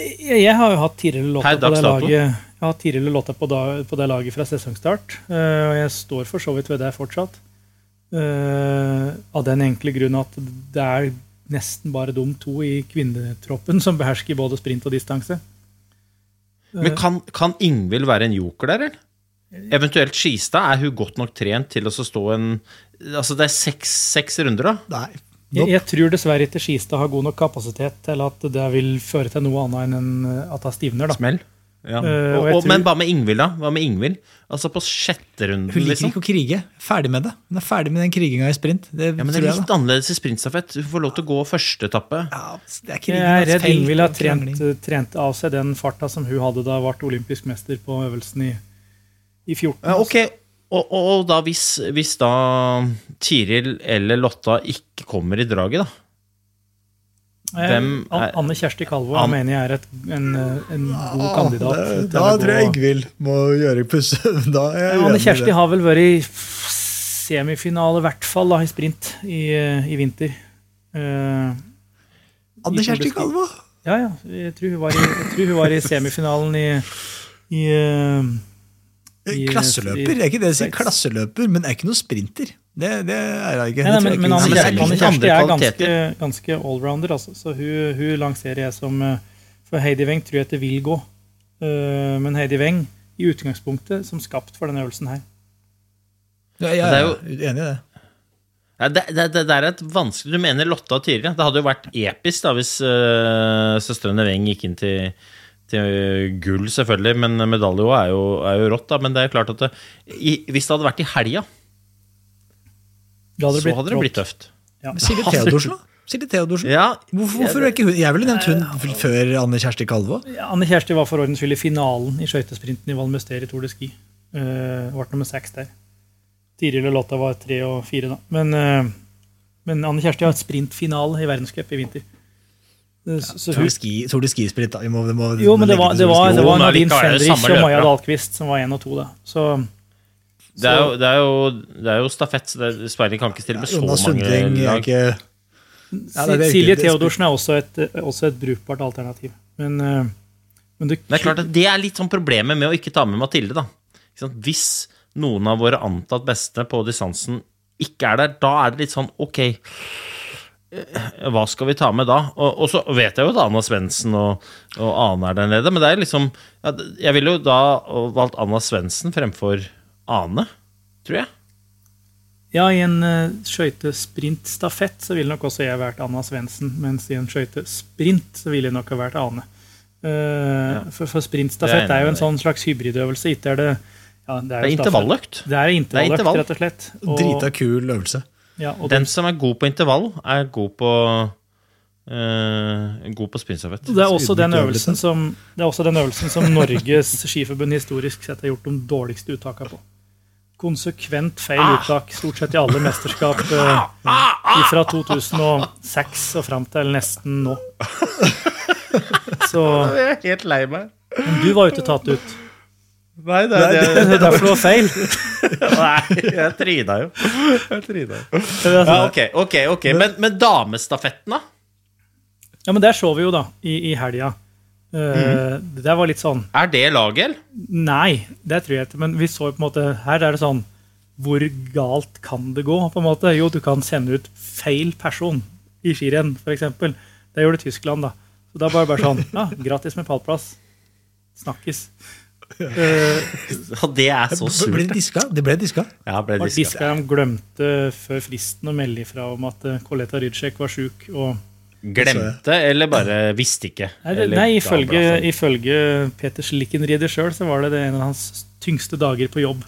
Jeg, jeg har jo hatt Tiril Lotta på det laget Jeg har Tiril Lotta på, da, på det laget fra sesongstart, eh, og jeg står for så vidt ved det fortsatt. Eh, av den enkle grunn at det er nesten bare de to i kvinnetroppen som behersker både sprint og distanse. Men kan, kan Ingvild være en joker der, eller? Eventuelt Skistad. Er hun godt nok trent til å stå en Altså, det er seks, seks runder, da. Nei. Jeg, jeg tror dessverre ikke Skistad har god nok kapasitet til at det vil føre til noe annet enn at det stivner. da. Smell. Ja. Uh, og og, og, tror- men hva med Ingvild, da? Hva med Ingvild? Altså på sjette runden, Hun liker liksom? ikke å krige. Ferdig med det. Hun er ferdig med den kriginga i sprint. Det, Ja, men det er litt jeg, annerledes i sprintstafett. Du får lov til å gå første etappe. Ja, det er Jeg er redd Ingvild har trent, trent av seg den farta som hun hadde da hun ble olympisk mester på øvelsen i, i 14. Ja, ok, og, og, og da hvis, hvis da Tiril eller Lotta ikke kommer i draget, da? Eh, hvem er- Anne Kjersti Kalvå An- mener jeg er et, en, en god kandidat. Det- Da tror jeg Ingvild må gjøre pusse. Da er jeg Anne Kjersti det. har vel vært i semifinale, i hvert fall, da, i sprint i, i vinter. Uh, Anne Kjersti Kalvå! ja, ja. Jeg tror hun var i, jeg tror hun var i semifinalen i, i eh, I- Klasseløper. Det er ikke det å si klasseløper, men er ikke noe sprinter. Det, det er hun ikke. Nei, nei, men, jeg men Anne er Kjersti, er ganske, ganske allrounder, altså. så hun, hun lanserer jeg som eh, For Heidi Weng tror jeg det vil gå. Eh, men Heidi Weng i utgangspunktet som skapt for denne øvelsen her. Ja, jeg Det er jo- enig i det. Ja, det, det, det er et vanskelig Du mener Lotta og Tyre. Det hadde jo vært episk da hvis uh, søstrene Weng gikk inn til, til gull, selvfølgelig. Men medalje er jo, er jo rått, da. Men det er klart at det, i, hvis det hadde vært i helga, så blitt hadde det blitt tøft. Ja. Silje Theodorsen, da? Silje Theodorsen. Ja, Hvorfor, hvorfor ikke hun Jeg ville nevnt hun før Anne Kjersti Kalvå. Anne Kjersti var for ordens skyld i finalen i skøytesprinten i Val Møster i Tour de Ski. Uh, ble nummer seks der. Tiril og Lotta var tre og fire, da. Men, uh, men Anne Kjersti har sprintfinale i verdenscup i vinter. Så- så hun, Tour de Ski-sprint, da. Må, jo, men det var, det var, det var Nadine Fendrich og Maja. Dahlqvist som var én og to, da. Så det er, jo, det, er jo, det er jo stafett, så det, Sverige kan ikke stille med så mange lag. ikke Ja, det det Silje. Det- Theodorsen er også et, også et brukbart alternativ. Men, eh, men det, Det er klart at det er litt sånn problemet med å ikke ta med Mathilde, da. Hvis noen av våre antatt beste på distansen ikke er der, da er det litt sånn ok Hva skal vi ta med da? Og, og så vet jeg jo at Anna Svendsen og, og Ane er der nede, men det er liksom Jeg ville jo da valgt Anna Svendsen fremfor Ane, tror jeg. Ja, i en uh, skøytesprintstafett så ville nok også jeg vært Anna Svendsen, mens i en skøytesprint så ville jeg nok ha vært Ane. Eh, for, for sprintstafett er er, jo en sånn slags hybridøvelse. Ikke er det ja, det Det jo er intervalløkt. Det er intervalløkt, intervall. rett og slett. Og, Drita kul øvelse. Ja, og Den som er god på intervall, er god på Uh, god på spinnstafett. Det det er også den øvelsen som Norges skiforbund historisk sett har gjort de dårligste uttakene på. Konsekvent feil uttak, stort sett i alle mesterskap uh, fra 2006 og fram til nesten nå. Så Jeg er helt lei meg. men du var jo ikke tatt ut. Nei, det, Det er derfor det var feil. Nei, jeg tryna jo. Jeg tryna jo. Er Ja, ok, ok, ok. Men, men damestafetten, da? Ja, men der så vi jo, da, i, i helga. Eh, Det der var litt sånn Er det laget, eller? Nei, det tror jeg ikke. Men vi så jo på en måte Her er det sånn Hvor galt kan det gå? på en måte? Jo, du kan sende ut feil person i skirenn, f.eks. Det gjorde Tyskland, da. Så da bare, bare sånn Ja, gratis med pallplass. Snakkes. Eh, Ja, det er så Ble surt. det diska? Det ble diska. Ja, ble diska. Diska de glemte før fristen å melde ifra om at Koleta Coletta Rydschek var sjuk. Glemte, eller bare visste ikke? Nei, Eller nei ifølge, ifølge Peter Slikkenrieder sjøl så var det, det en av hans tyngste dager på jobb.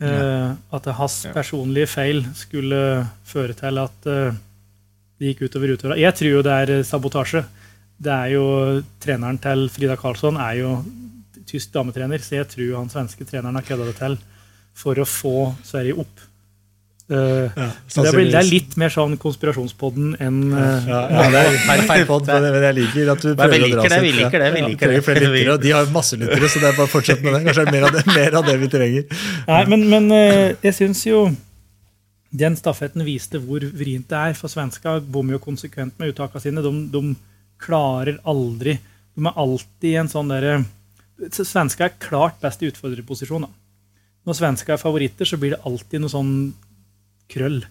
Uh, at hans personlige feil skulle føre til at uh, det gikk utover utøverne. Jeg tror jo det er eh, sabotasje. Det er jo Treneren til Frida Karlsson er jo tysk dametrener, så jeg tror han svenske treneren har kødda det til for å få Sverige opp. Eh, så det, blir, det er litt mer sånn konspirasjonspodden enn uh, Ja, ja, det er feil, feil pod, men men jeg liker at du vi prøver å dra liker det, oss vi liker det, vi liker det. flere lyttere, og de har masse lyttere, så det er bare å fortsette med det. Kanskje det er mer av det, mer av det vi trenger. Nei, men, men uh, jeg syns jo den stafetten viste hvor vrient det er. For svenska bommer jo konsekvent med uttakene sine. De, de klarer aldri De er alltid i en sånn derre Svenska er klart best i utfordrerposisjon. Når svensker er favoritter, så blir det alltid noe sånn krøll.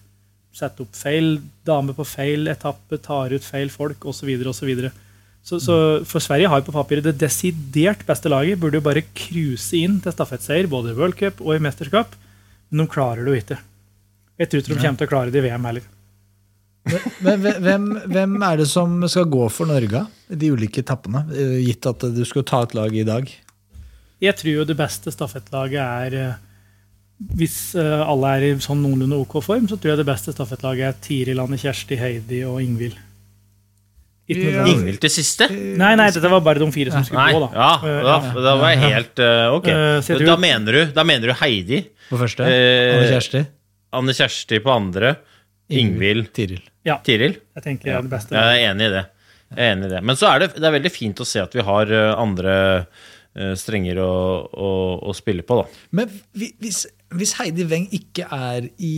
Sette opp feil dame på feil etappe, tar ut feil folk osv. osv. Så, så for Sverige har jo på papiret det desidert beste laget. Burde jo bare cruise inn til stafettseier både i World Cup og i mesterskap. Men de klarer det jo ikke. Jeg tror ikke de kommer til å klare det i VM heller. Men hvem, hvem er det som skal gå for Norge i de ulike etappene, eh, gitt at du skal ta et lag i dag? Jeg tror jo det beste stafettlaget er eh, Hvis eh, alle er i sånn noenlunde OK form, så tror jeg det beste stafettlaget er Tiril, Anne Kjersti, Heidi og Ingvild. Ja. Ingvild til siste? Nei, nei, dette var bare de fire som skulle Nei, gå, da. ja, da, da var jeg helt uh, Ok. Da mener du, da mener du Heidi, På første? Anne Kjersti? Anne Kjersti på andre, Ingvild, Tiril. Ja, Tiril. jeg tenker det er det beste. Jeg er enig i det. Jeg er enig i det. Men så er det, det er veldig fint å se at vi har eh, andre eh, strenger å, å, å spille på, da. Men hvis, hvis Heidi Weng ikke er i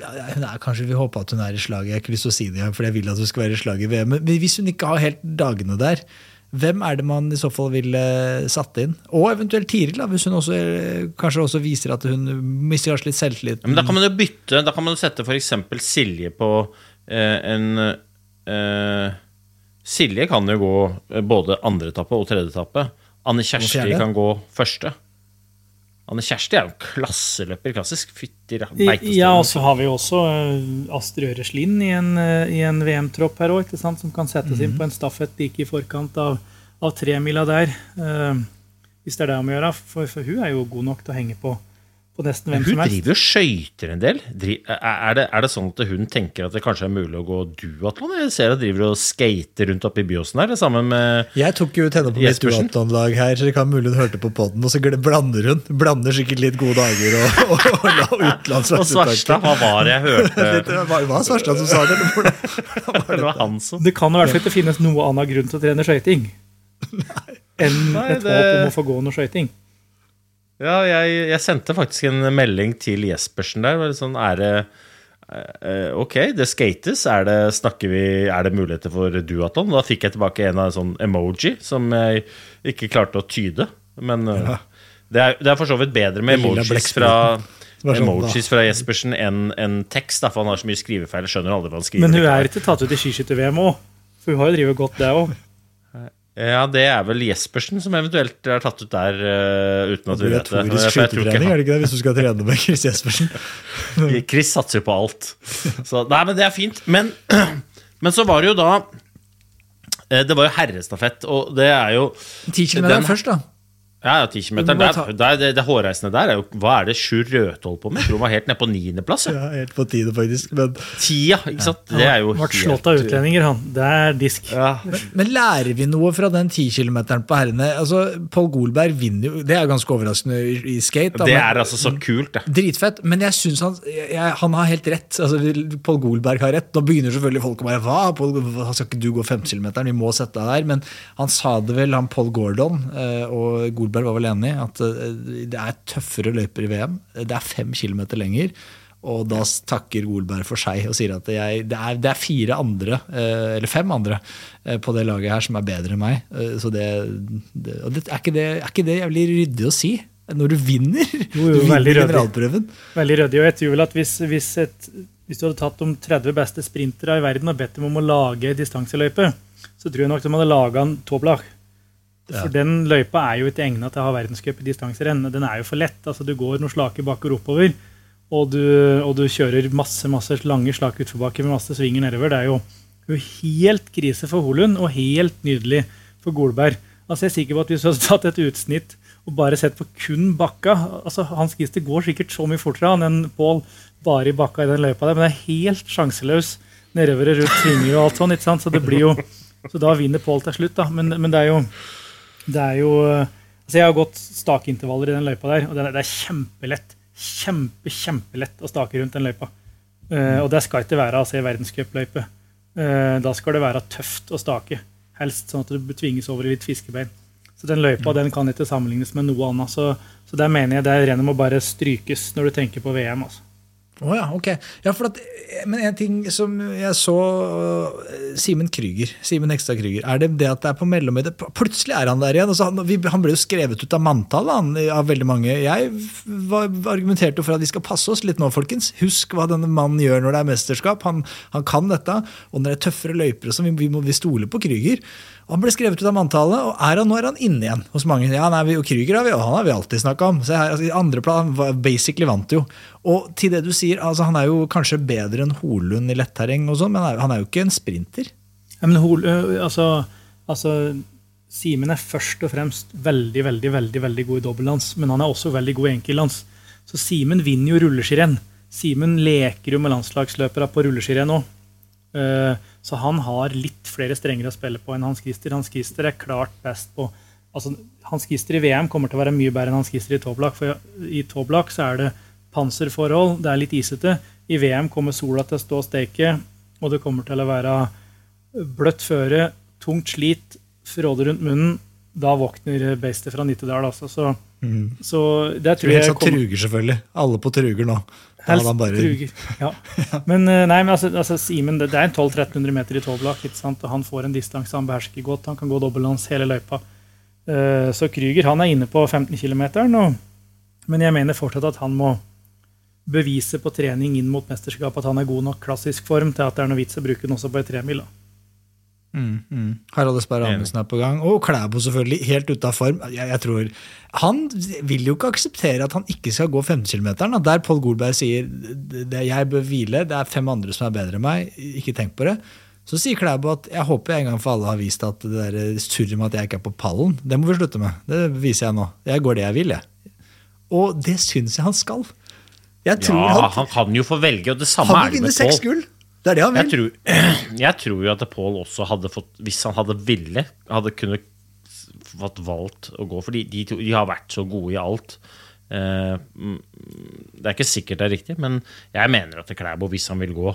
ja, hun er, Kanskje vi håper at hun er i slaget, jeg har ikke lyst til å si det, for jeg vil at hun skal være i slaget i VM. Men hvis hun ikke har helt dagene der, hvem er det man i så fall ville satt inn? Og eventuelt Tiril, da, hvis hun også, kanskje også viser at hun mister kanskje litt selvtillit. Men da kan man jo bytte. Da kan man jo sette f.eks. Silje på eh, en eh, Silje kan jo gå eh, både andre etappe og tredje etappe. Anne Kjersti kan gå første. Anne Kjersti er jo klasseløper, klassisk. Fytti. Ja, og så har vi jo også Astrid Astrid Øreslind i en, eh, en VM-tropp her òg, som kan settes inn på en stafett like i forkant av, av tremila der. Uh, hvis det er det om å gjøre. For, for hun er jo god nok til å henge på, på nesten hvem Hun som helst. driver jo skøyter en del. Er, det, er det sånn at hun tenker at det kanskje er mulig å gå duatlon? Jeg ser hun driver og skater rundt oppe i Byåsen her, sammen med Jeg tok jo ut henne på mitt duatlonlag her, så det kan mulig hun hørte på podden, og så blander hun. Blander sikkert litt gode dager og, og, og la Og. Svarstad, hva var det jeg hørte? Hva var var Svarstad som sa det? eller hvordan? Det var han som Det kan i hvert fall ikke finnes noe annen grunn til å trene skøyting enn et håp om å få gå noe skøyting. Ja, jeg, jeg sendte faktisk en melding til Jespersen der. Sånn, er det eh, Ok, det skates. Er det, vi, er det muligheter for duatlon? Da fikk jeg tilbake en av sånn emoji som jeg ikke klarte å tyde. Men ja. det, er, det er for så vidt bedre med emojis fra, sånn, emojis fra Jespersen enn en tekst. Da, for han har så mye skrivefeil. Skjønner aldri hva han skriver. Men hun er ikke tatt ut i skiskytter-VM òg, for hun har jo drevet godt, det òg. Ja, det er vel Jespersen som eventuelt er tatt ut der uh, uten at vi vet det. Obligatorisk skytetrening, er det ikke det, hvis du skal trene med Chris Jespersen? Chris satser jo på alt. Så, nei, men det er fint. Men, men så var det jo da eh, Det var jo herrestafett, og det er jo 10 km Den- først, da. Ja, ja, 10 km. Du må Der, der, det, hårreisende der er jo Hva er det Sjur Røthe holdt på med? Jeg tror han var helt nede på niendeplass. Ja. Ja, helt på tide, faktisk. Men, Tia, ikke sant? Det er jo Ble slått av utlendinger, han. Det er disk. Ja. men lærer vi noe fra den 10 km på herrene? Altså, Pål Golberg vinner jo Det er ganske overraskende i, skate. da, Det men- er altså så kult, det. Dritfett, men jeg syns han, jeg, han har helt rett. Altså, Pål Golberg har rett. Nå begynner selvfølgelig folk å bare Hva? Paul, skal ikke du gå 5 km? Vi må sette deg der. Men han sa det vel, han Pål Gordon, eh, og Golberg var vel enig, at eh, det er tøffere løyper i VM. Det er fem km lenger. Og da takker Golberg for seg og sier at jeg, det, er, det er fire andre, eh, eller fem andre, eh, på det laget her som er bedre enn meg. Så det, det, er, ikke det er ikke det jævlig ryddig å si? Når du vinner! Jo, jo, du vinner generalprøven. Veldig ryddig. Og jeg tror vel at hvis, hvis, et, hvis du hadde tatt de 30 beste sprintere i verden og bedt dem om å lage distanseløype, så tror jeg nok de hadde laga en topplag. For den løypa er jo ikke egna til å ha verdenscup i distanserenn. Den er jo for lett. altså Du går noen slake bakker oppover, og du, og du kjører masse masse lange slak utforbakker med masse svinger nedover. Det er jo, jo helt krise for Holund og helt nydelig for Golberg. Altså Jeg er sikker på at hvis du hadde tatt et utsnitt og bare sett på kun bakka altså Hans Gister går sikkert så mye fortere han enn Pål bare i bakka i den løypa der, men det er helt sjanseløs nedover rundt svinger og alt sånn. ikke sant? Så det blir jo, så da vinner Pål til slutt, da. Men, men det er jo det er jo altså Jeg har gått stakeintervaller i den løypa der, og det er, det er kjempelett. Kjempe, kjempelett å stake rundt den løypa. Uh, og det skal ikke være altså, verdenscupløype. Uh, da skal det være tøft å stake. Helst sånn at du tvinges over i litt fiskebein. Så den løypa den kan ikke sammenlignes med noe annet. Så, så der mener jeg det er rennet må bare strykes når du tenker på VM. altså. Å ja, ok. Ja, at, men en ting som jeg så uh, Simen Krüger, Simen Hekstad Krüger, er det det at det er på mellomøyde? Plutselig er han der igjen. Altså, han, vi, han ble jo skrevet ut av manntallet av veldig mange. Jeg var, argumenterte for at vi skal passe oss litt nå, folkens. Husk hva denne mannen gjør når det er mesterskap. Han, han kan dette. Og når det er tøffere løyper, sånn, vi, vi, må- vi stoler på Krüger. Han ble skrevet ut av manntallet, og er han, nå er han inne igjen hos mange. Ja, nei, vi, og Krüger har vi, han har vi alltid snakka om. Så her, altså, andre plan, basically vant jo. Og til det du sier, altså, han er jo kanskje bedre enn Holund i letterreng, og sånn, men han er, han er jo ikke en sprinter. Ja, men Hol, altså, altså Simen er først og fremst veldig veldig, veldig, veldig god i dobbeltlands, men han er også veldig god i enkeltlands. Så Simen vinner jo rulleskirenn. Simen leker jo med landslagsløpere på rulleskirenn òg. Så han har litt flere strenger å spille på enn Hans Christer. Hans Christer er klart best på altså Hans Christer i VM kommer til å være mye bedre enn Hans Christer i Toblak. For i Toblak så er det panserforhold, det er litt isete. I VM kommer sola til å stå og steke, og det kommer til å være bløtt føre, tungt slit, fråde rundt munnen. Da våkner beistet fra Nittedal. Altså. Så, så det tror Helt jeg sånn kommer Truger, selvfølgelig. Alle på Truger nå. Helst ja, bare, Truger. Ja. Men, eh, nei, men altså, altså Simen, det, det er en 1200-1300 meter i tolvblakk, ikke sant? og han får en distanse han behersker godt. Han kan gå dobbeltlands hele løypa. Uh, Så Krüger han er inne på 15 km, men jeg mener fortsatt at han må bevise på trening inn mot mesterskap at han er god nok klassisk form til at det er noe vits å bruke den også på ei tremil. da. Harald Esberg Amundsen er på gang. Og Klæbo selvfølgelig, helt ute av form. Jeg, jeg tror, Han vil jo ikke akseptere at han ikke skal gå 15 km. Der Pål Golberg sier det, jeg bør hvile, det er fem andre som er bedre enn meg, ikke tenk på det. Så sier Klæbo at jeg håper jeg en gang for alle har vist at det der surret med at jeg ikke er på pallen, det må vi slutte med. Det viser jeg nå. Jeg går det jeg vil, jeg. Og det syns jeg han skal. Jeg tror Ja, han, han kan jo få velge, og det samme han er det med Pål. Det er det han Jeg tror, jeg tror jo at Pål også hadde fått Hvis han hadde ville, hadde kunnet fått valgt å gå. Fordi de, to, de har vært så gode i alt. Eh, det er ikke sikkert det er riktig, men jeg mener at Klæbo, hvis han vil gå,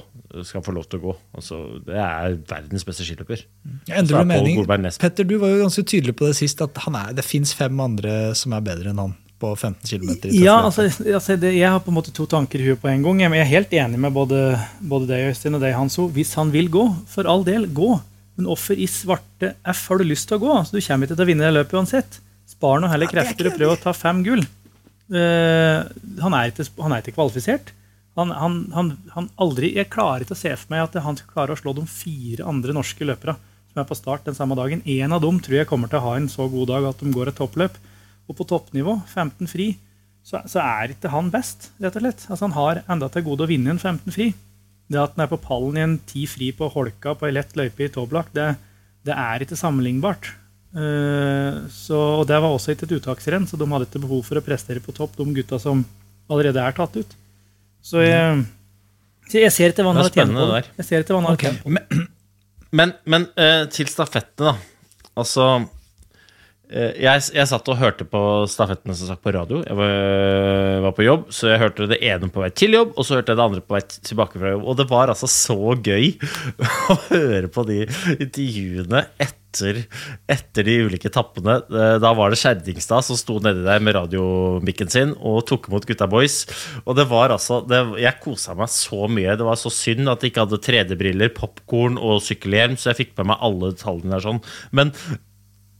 skal få lov til å gå. Altså, det er verdens beste skiløper. Jeg endrer er du mening. Petter, du var jo ganske tydelig på det sist, at han er, det fins fem andre som er bedre enn han på 15 km. Ja, altså, altså det, Jeg har på en måte to tanker i huet på en gang. Jeg er helt enig med både, både deg Øystein og deg, Hanso. Hvis han vil gå, for all del, gå. Men offer i svarte F har du lyst til å gå? Altså, du kommer ikke til å vinne det løpet uansett. Spar nå heller er krefter og prøv å ta fem gull. Uh, han, er ikke, han er ikke kvalifisert. Han, han, han, han aldri, jeg klarer ikke å se for meg at han skal klare å slå de fire andre norske løpere som er på start den samme dagen. En av dem tror jeg kommer til å ha en så god dag at de går et toppløp. Og på toppnivå, 15 fri, så, så er ikke han best, rett og slett. Altså, han har enda til gode å vinne en 15 fri. Det at han er på pallen i en 10 fri på Holka på ei lett løype i Toblak, det, det er ikke sammenlignbart. Uh, så, og det var også ikke et uttaksrenn, så de hadde ikke behov for å prestere på topp, de gutta som allerede er tatt ut. Så jeg, så jeg ser ikke hva han har tjent på. Jeg ser ikke hva han har Ok. tjent på. Men, men uh, til stafettene, da. Altså jeg, jeg satt og hørte på stafettene som sagt på radio. Jeg var, var på jobb, så jeg hørte det ene på vei til jobb, og så hørte jeg det andre på vei tilbake fra jobb. Og det var altså så gøy å høre på de intervjuene etter, etter de ulike etappene. Eh, Da var det Skjerdingstad som sto nedi der med radiomikken sin og tok imot Gutta Boys. Og det var altså det, Jeg kosa meg så mye. Det var så synd at jeg ikke hadde 3D-briller, popkorn og sykkelhjelm, så jeg fikk med meg alle detaljene der sånn. Men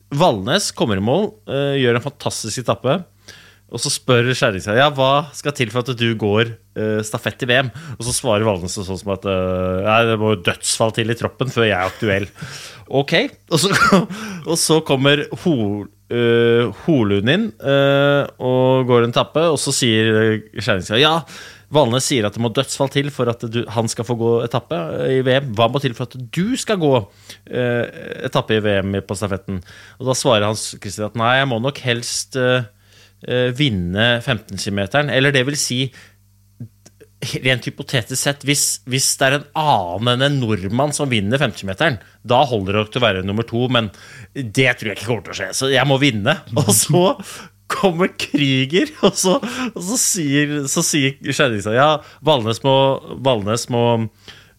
Valnes kommer i mål, eh, gjør en fantastisk etappe. Og så spør Skjæringstad ja, hva skal til for at du går uh, stafett i VM. Og så svarer Valnes sånn som at uh, nei, det må dødsfall til i troppen før jeg er aktuell. Ok. Og så, og så kommer Ho, uh, Holund inn og går en tappe, og så sier Skjæringstad ja. Valnes sier at det må dødsfall til for at du, han skal få gå etappe i VM. Hva må til for at du skal gå etappe i VM på stafetten? Og da svarer Hans Christian at nei, jeg må nok helst eh, eh, vinne 15 km. Eller det vil si Rent hypotetisk sett, hvis, hvis det er en annen enn en nordmann som vinner 50-meteren, da holder det nok til å være nummer to, men det tror jeg ikke kommer til å skje. Så jeg må vinne. Og så kommer Krüger, og så, og så sier, så sier Skjæringstad ja, Valnes må, Valnes må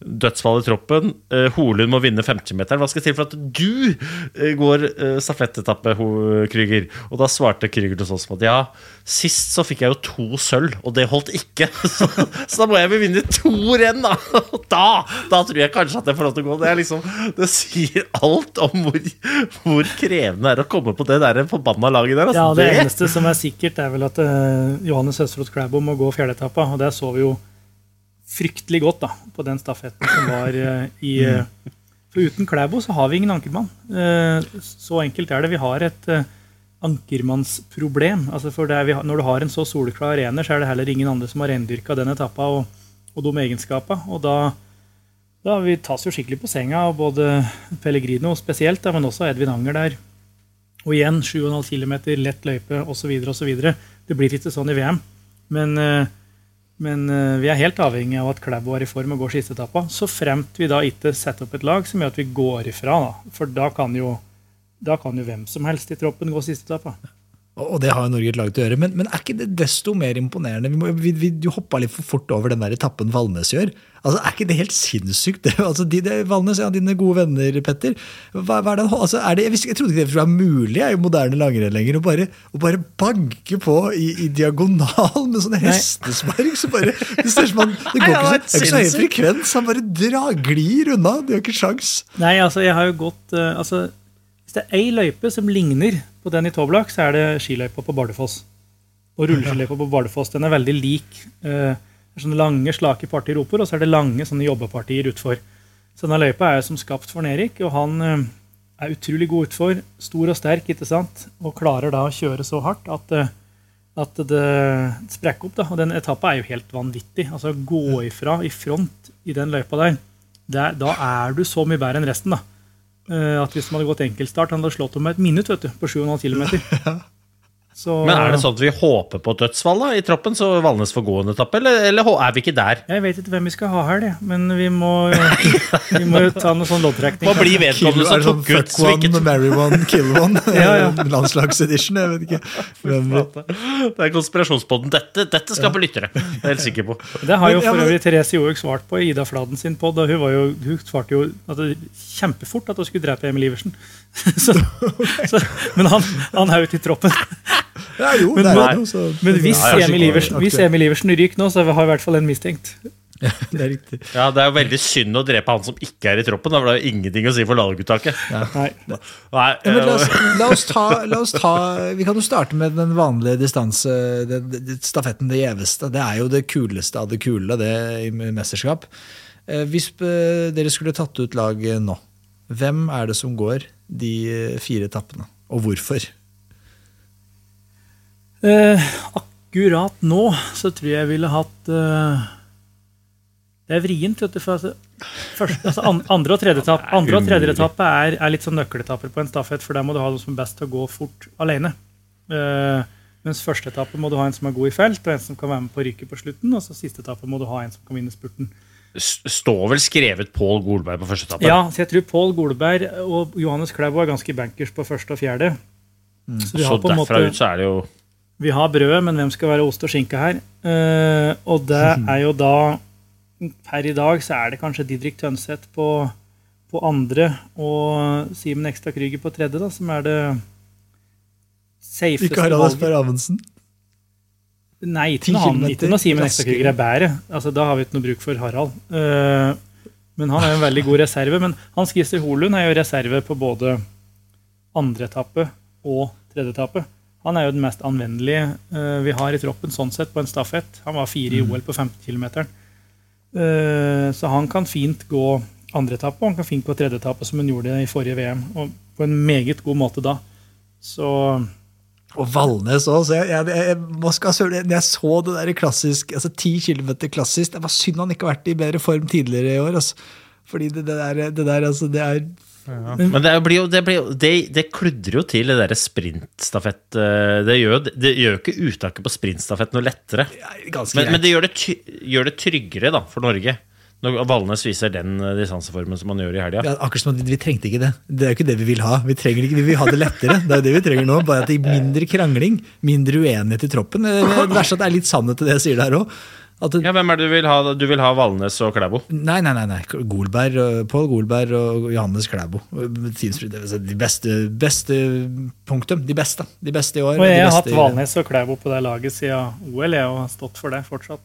dødsfall i troppen. Eh, Holund må vinne 50-meteren. Hva skal til for at du eh, går eh, stafettetappe, Krüger? Og da svarte Krüger til oss at ja, sist så fikk jeg jo to sølv, og det holdt ikke. Så, så da må jeg vinne to renn, da! Da, da tror jeg kanskje at jeg får lov til å gå. Det, er liksom, det sier alt om hvor, hvor krevende det er å komme på det der forbanna laget der. Ja, Altså. Det eneste som er sikkert, er vel at uh, Johannes Høsflot Klæbo må gå fjerdeetappa. Og det så vi jo fryktelig godt da, på den stafetten som var eh, i eh, For uten Klæbo så har vi ingen ankermann. Eh, så enkelt er det. Vi har et ankermannsproblem. Altså for det vi når du har en så soleklar ener, så er det heller ingen andre som har rendyrka den etappa og, og de egenskapene. Og da, da vi tas jo skikkelig på senga av både Pellegrino spesielt, da, men også Edvin Anger der. Og igjen 7,5 km, lett løype osv. osv. Det blir ikke sånn i VM. Men, men eh, vi er helt avhengig av at Klæbo er i form og går siste etappa. Så fremt vi da ikke setter opp et lag som gjør at vi går ifra. Da. For da kan, jo, da kan jo hvem som helst i troppen gå siste etappa. Og det har jo Norge et lag til å gjøre, men, men er ikke det desto mer imponerende? Vi må, vi, vi, du hoppa litt for fort over den der etappen Valnes gjør. Altså, Er ikke det helt sinnssykt? Det, altså, de, det, Valnes, ja, dine gode venner, Petter. Hva, hva er det, altså, er det, jeg, visste, jeg trodde ikke det var mulig i moderne langrenn lenger å bare, å bare banke på i, i diagonal med sånne hestespark. Så bare, det ser man, som han Det går Nei, ikke så, er ikke så høy frekvens. Han bare drar, glir unna. De har ikke sjans. Nei, altså, jeg har jo gått eh, altså, Hvis det er ei løype som ligner på den i Toblak, så er det skiløypa på Bardufoss. Og rulleskiløypa på Bardufoss den er veldig lik. eh, det er sånne lange, slake partier oppover, og så er det lange sånne jobbepartier utfor. Så denne løypa er som skapt for Erik, og han eh, er utrolig god utfor. Stor og sterk, ikke sant? Og klarer da å kjøre så hardt at, eh, at det sprekker opp. da, Og den etappa er jo helt vanvittig. Altså Gå ifra i front i den løypa der, der da er du så mye bedre enn resten. da. Eh, at Hvis de hadde gått enkeltstart, han hadde slått om et minutt vet du, på 7,5 km. Så, Men er det sånn at vi håper på dødsfall da, i troppen, så Valnes får gå en etappe, eller, eller er vi ikke der? Jeg vet ikke hvem vi skal ha her, det. men vi må, vi må jo ta noe sånn loddtrekning. Hva blir vedkommende som det sånn tok ut one, marry one, kill one? Ja, ja. Landslagsedition, jeg vet ikke. Men, Det er konspirasjonspodden. Dette, dette skal på lyttere. Det er jeg helt sikker på. Det har jo for øvrig Therese Johaug svart på i Ida Fladen sin pod. Hun, var jo, hun svarte jo at det, kjempefort at hun skulle drepe Emil Iversen. så, så, men han, han er ute i troppen. Ja, jo, Men- det er jo noe så Men hvis Ja, ja, Emil Iversen, hvis. Emil Iversen ryker nå, så har vi i hvert fall en mistenkt. Det er riktig. Ja, Det er jo veldig synd å drepe han som ikke er i troppen. Da, for det er jo ingenting å si for laguttaket. Nei. Nei, Ja, la, oss, eh, la, oss ta, la oss ta Vi kan jo starte med den vanlige distanse, den, den stafetten det gjeveste. Det er jo det kuleste av det kule, det i mesterskap. Eh, Hvis eh, dere skulle tatt ut lag nå, hvem er det som går de fire etappene? Og hvorfor? Eh, akkurat nå så tror jeg jeg ville hatt eh, Det er vrient, vet du. For altså, Første, altså an, andre og tredje etappe, andre og tredje etappe er, er litt sånn nøkkeletapper på en stafett, for der må du ha noen som er best til å gå fort alene. Eh, mens første etappe må du ha en som er god i felt, og en som kan være med på ryket på slutten. Og så siste etappe må du ha en som kan vinne spurten. Står vel skrevet Pål Golberg på første etappe? Ja, så jeg tror Pål Golberg og Johannes Klæbo er ganske bankers på første og fjerde. Så vi Så en derfra måte ut så er det jo Vi har brødet, men hvem skal være ost og skinke her? Uh, og det er jo da Per i dag så er det kanskje Didrik Tønseth på, på andre og Simen Ekstad Krüger på tredje, da, som er det safeste Ikke Harald Asper Amundsen. Nei, ikke når, Simen Ekstad. Er bedre. Altså, da har vi ikke noe bruk for Harald. Uh, men han er en veldig god reserve. Men Hans Christer Holund er jo reserve på både andre etappe og tredje etappe. Han er jo den mest anvendelige uh, vi har i troppen sånn sett på en stafett. Han var fire i OL på 15 km. så han kan fint gå andre etappe, og han kan fint gå tredje etappe, som han gjorde i forrige VM. Og på en meget god måte da. Så Og Valnes òg. Jeg, jeg, jeg, jeg jeg så det der klassisk, altså 10 km klassisk Det var synd han ikke har vært i bedre form tidligere i år. Altså. Fordi det, det, der, det der, altså, det er Men det, blir jo, det, blir jo, det, det kludrer jo til det derre sprintstafett eh, Det gjør det gjør jo ikke uttaket på sprintstafett noe lettere. Men, men det gjør det, ty, gjør det tryggere da, for Norge. Når Valnes viser den eh, distanseformen som han gjør i helga. Ja, akkurat som at vi trengte ikke det. Det er jo ikke det vi vil ha. Vi trenger ikke, vi vil ha det lettere. Det er jo det vi trenger nå. Bare at det er mindre krangling, mindre uenighet i troppen. Det verste er at det er litt sannhet til det jeg sier der òg. Ja, hvem er det du vil ha? Du vil ha Valnes og Klæbo? Nei, nei, nei. nei. Golberg, Pål Golberg og Johannes Klæbo. Teamsprint, det er De beste, beste punktum. De beste. De beste i år. Og jeg har hatt Valnes og Klæbo på det laget siden OL, jeg, har stått for det fortsatt.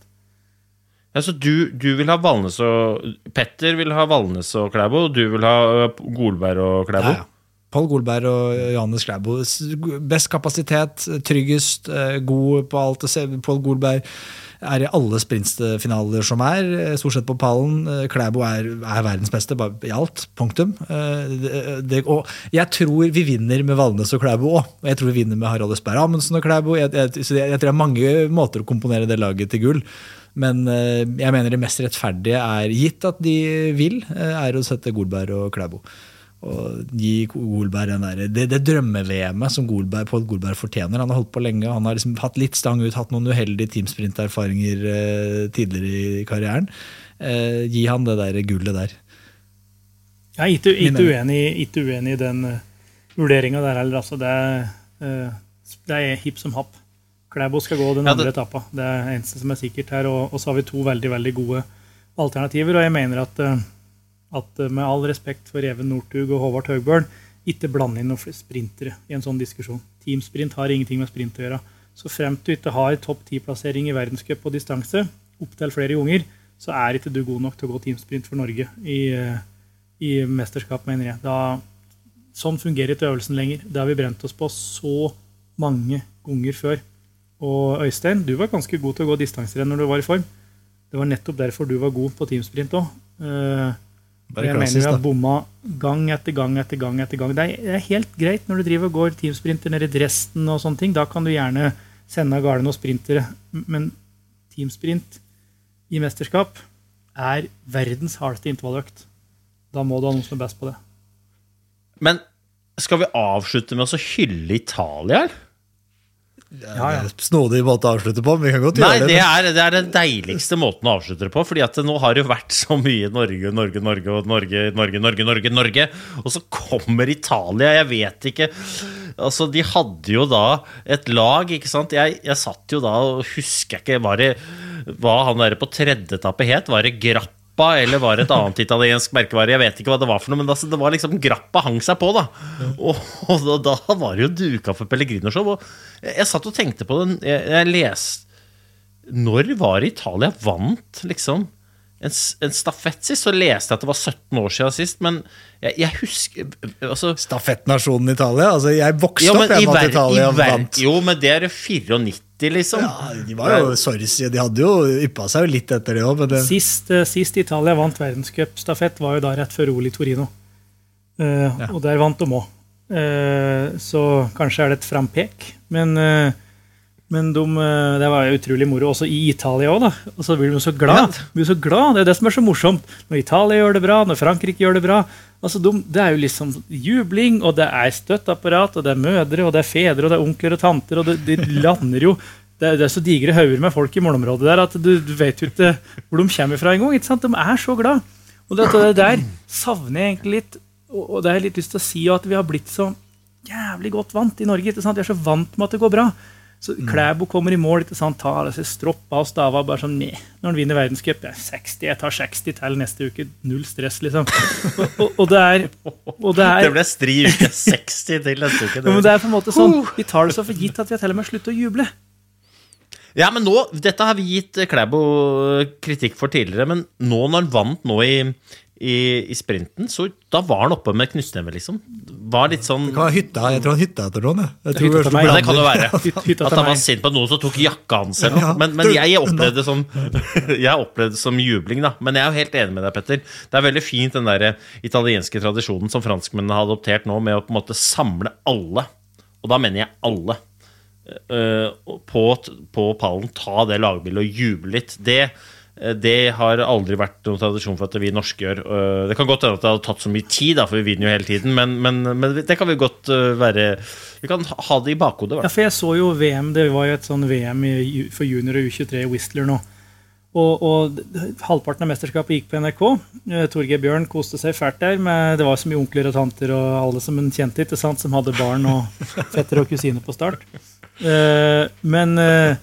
Ja, så du, du vil ha Valnes og Petter vil ha Valnes og Klæbo, og du vil ha eh, Golberg og Klæbo? Ja, ja. Pål Golberg og Johannes Klæbo. Best kapasitet, tryggest, eh, god på alt. Pål Golberg er i alle sprintfinaler som er, eh, stort sett på pallen. Eh, Klæbo er, er verdens beste i alt. Punktum. Det, og jeg tror vi vinner med Valnes og Klæbo òg. Og jeg tror vi vinner med Harald Østberg Amundsen og Klæbo. Jeg, jeg, jeg, jeg tror det er mange måter å komponere det laget til gull. Men jeg mener det mest rettferdige er, gitt at de vil, er å sette Golberg og Klæbo. Og gi Golberg den der, det, det drømme-VM-et som Golberg, Pål Golberg fortjener. Han har holdt på lenge. Han har liksom hatt litt stang ut, hatt noen uheldige teamsprint-erfaringer eh, tidligere i karrieren. Eh, gi han det der gullet der. Jeg er ikke, ikke, uenig, ikke uenig i den uh, vurderinga der heller. Altså, det, er, eh, det er hipp som happ. Klæbo skal gå den Ja, andre det- etappa. Det er eneste som er sikkert her. Og, og så har vi to veldig veldig gode alternativer. Og jeg mener at, eh, at eh, med all respekt for Even Northug og Håvard Høgbørn, ikke blande inn noen sprintere i en sånn diskusjon. Teamsprint har ingenting med sprint å gjøre. Så fremt du ikke har topp ti-plassering i verdenscup på distanse, opptil flere ganger, så er ikke du god nok til å gå teamsprint for Norge i, eh, i mesterskap, mener jeg. Da, sånn fungerer ikke øvelsen lenger. Det har vi brent oss på så mange ganger før. Og Øystein, du var ganske god til å gå distanserenn når du var i form. Det var nettopp derfor du var god på teamsprint òg. Bare jeg mener vi har bomma gang etter gang etter gang. etter gang. Det er, det er helt greit når du driver og går teamsprinter nede i Dresden og sånne ting. Da kan du gjerne sende av gårde noen sprintere. Men teamsprint i mesterskap er verdens hardeste intervalløkt. Da må du ha noen som er best på det. Men skal vi avslutte med å så hylle Italia? eller? Ja, ja. Snodig måte å avslutte på, men vi kan godt Nei, gjøre det det. er, det er den deiligste måten å avslutte det på. Fordi at nå har det vært så mye Norge, Norge, Norge og Norge, Norge, Norge, Norge, Norge. Og så kommer Italia. Jeg vet ikke Altså, De hadde jo da et lag, ikke sant. Jeg, jeg satt jo da og husker ikke Var det hva han der på tredje etappe het? Var det Grappa? Eller var det et annet italiensk merkevare? Jeg vet ikke hva det var for noe, men altså, det var liksom Grappa hang seg på, da. Og, og da, da var det jo duka for Pellegrino-show. Og jeg, jeg satt og tenkte på det. Jeg, jeg leste når var det Italia vant liksom en, en stafett sist? Så leste jeg at det var 17 år siden sist, men jeg, jeg husker altså, Stafettnasjonen Italia. altså Jeg vokste ja, opp med at Italia vant. Jo, men det er jo 94, liksom. Ja, de var jo sorry, de hadde jo yppa seg jo litt etter det òg, det, Sist, eh, sist Italia vant verdenscupstafett, var jo da rett før OL i Torino. Eh, Og der vant de òg. så kanskje er det et frampek. Men eh, Men de, eh, det var jo utrolig moro. Også i Italia òg, da. Og så blir de så glad. De blir så glad. Det er det som er så morsomt. Når Italia gjør det bra, når Frankrike gjør det bra. Altså, de, Det er jo liksom jubling, og det er støtteapparat, og det er mødre, og det er fedre, og det er onkler og tanter, og det, de lander jo det det er så digre hauger med folk i målområdet der at du, du vet jo ikke hvor de kommer fra engang. De er så glad. Og dette det der savner jeg egentlig litt. Og, og det har jeg litt lyst til å si at vi har blitt så jævlig godt vant i Norge. ikke sant? Vi er så vant med at det går bra. Så Klæbo kommer i mål, ikke sant? tar disse stroppa og stava bare sånn Nei, når han vinner verdenscup. Jeg, er 60, jeg tar 60 til neste uke. Null stress, liksom. Og, og, og det er, og det er Det ble stri uke 60 til neste uke. men det er på en måte sånn, Vi tar det så for gitt at vi har til og med sluttet å juble. Ja, men nå, Dette har vi gitt Klæbo kritikk for tidligere, men nå når han vant nå i, i, i sprinten, så da var han oppe med knyttneve, liksom. Var litt sånn Det var hytta, jeg tror han hytta etter noen. Jeg. Jeg tror Hytta. Ja, det kan jo være. Hytta At han var sint på noen som tok jakka hans. eller noe. Ja. Men, men jeg opplevde det som Jeg opplevde det som jubling, da. Men jeg er jo helt enig med deg, Petter. Det er veldig fint den der italienske tradisjonen som franskmennene har adoptert nå, med å på en måte samle alle, og da mener jeg alle, eh, på, på pallen, ta det lagbildet og juble litt. Det eh, det har aldri vært noen tradisjon for at vi norske gjør. Eh, Det kan godt hende at det hadde tatt så mye tid, for vi vinner jo hele tiden, men, men, men det kan vi godt eh, være Vi kan ha det i bakhodet. Ja, for jeg så jo VM, det var jo et sånn VM for junior og U23 i Whistler nå. Og, og halvparten av mesterskapet gikk på NRK. Eh, Torgeir Bjørn koste seg fælt der. Men det var så mye onkler og tanter og alle som en kjente, ikke sant, som hadde barn og fetter og kusiner på start. Eh, men eh,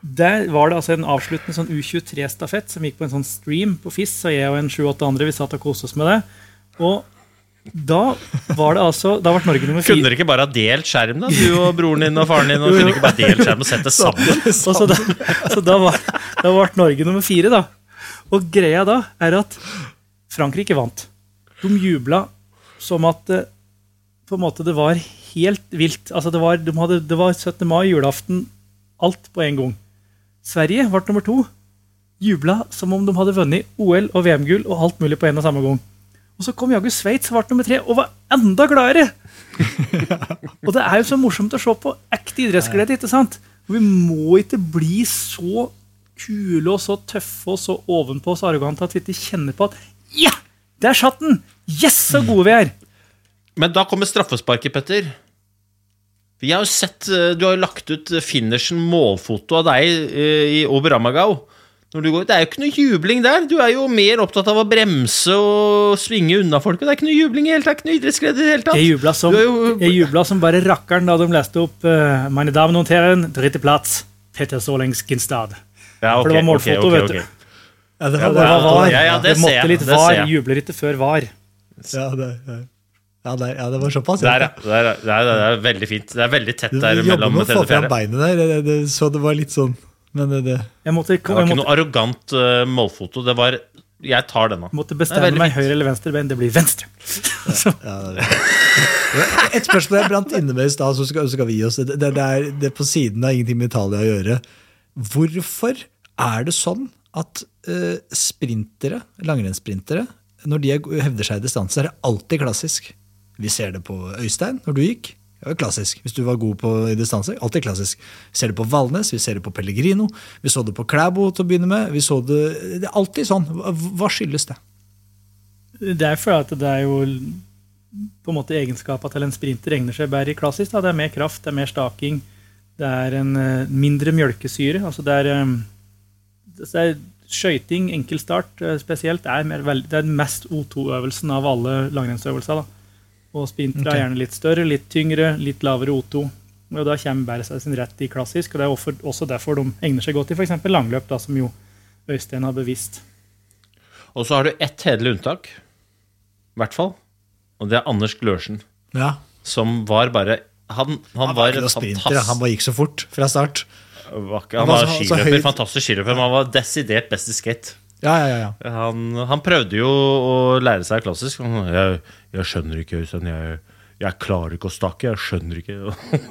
der var det altså en avsluttende sånn U23-stafett som gikk på en sånn stream på FIS, og jeg og en sju-åtte andre vi satt og koste oss med det. Og da var det altså Da ble Norge nummer Kunne dere ikke bare ha delt skjerm, da? Du og broren din og faren din? Og kunne ikke bare delt skjerm og sett det sammen? Så, så da, så da var da ble Norge nummer fire, da. Og greia da er at Frankrike vant. De jubla som at på en måte det var helt vilt. Altså det, var, de hadde, det var 17. mai, julaften, alt på en gang. Sverige ble nummer to. Jubla som om de hadde vunnet OL og VM-gull og alt mulig på en og samme gang. Og så kom jaggu Sveits og ble nummer tre og var enda gladere! Og det er jo så morsomt å se på ekte idrettsglede. ikke sant? Og vi må ikke bli så kule og så tøffe og så ovenpå og så arrogante at vi ikke kjenner på at Ja! Der satt den! Yes, så gode vi er! Men da kommer straffesparket, Petter. Vi har jo sett, eh, Du har jo lagt ut finishen målfoto av deg eh, i Oberammergau. Når du går, Det er jo ikke noe jubling der. Du er jo mer opptatt av å bremse og svinge unna folk. og Det er ikke noe jubling i hele tatt. Ikke noe idrettsglede i det hele tatt. Jeg jubla som, jo- jeg jubla som bare rakkeren da de leste opp uh, Meine Damen und Herren, dritte Platz, Peter Solengs Ginstad. Ja, okay, For det var målfoto, målfoto, okay, vet du. Ja, det Ja, var det var var. Ja, ja, det det ser måtte jeg, litt var. jeg. Jubler ikke før var. ja, det, ja. Ja, det, ja, det var såpass. Der, ja. ja. Der, det, er, det er veldig fint. Det er veldig tett der Du jobber med å få fram beinet der, det, det, så det var litt sånn Men det, det Jeg måtte, Det var ikke måtte, noe arrogant uh, målfoto. Det var Jeg tar denne. måtte bestemme meg fint. høyre eller venstre bein. Det blir venstre. Ja, ja, det, Et spørsmål jeg brant inne med i stad, så skal, så skal vi gi oss. Det, det, det, er, det er på siden av ingenting med Italia å gjøre. Hvorfor er det sånn at uh, sprintere, langrennssprintere, når de er, hevder seg i distanse, er det alltid klassisk? Vi ser det på Øystein når du gikk. Det var klassisk. Hvis du var god på i distanse, alltid klassisk. Vi ser det på Valnes, vi ser det på Pellegrino, vi så det på Klæbo til å begynne med. Vi så det, det er alltid sånn. Hva, skyldes det? det er fordi det er jo på en måte egenskapa til en sprinter egner seg bedre i klassisk. Da. Det er mer kraft, det er mer staking, det er en eh, mindre mjølkesyre. Altså det er, det er Skøyting, enkel start spesielt, er, mer, det er mest O2-øvelsen av alle langrennsøvelser. Da. Og sprintere Ok. er gjerne litt større, litt tyngre, litt lavere O2. Og da kommer bæret seg sin rett i klassisk. og Det er også derfor de egner seg godt i f.eks. langløp, da, som jo Øystein har bevisst. Og så har du ett hederlig unntak, i hvert fall. Og det er Anders Glørsen, Ja, som var bare Han, han, Han var var fantastisk han bare gikk så fort fra start. var ikke- Han Han var var skiløper, fantastisk skiløper, men han var desidert best i skate. Ja, ja, ja. Han, han prøvde jo å lære seg klassisk. Han, jeg, jeg skjønner ikke, Øystein. Jeg, jeg klarer ikke å stake. Jeg skjønner ikke.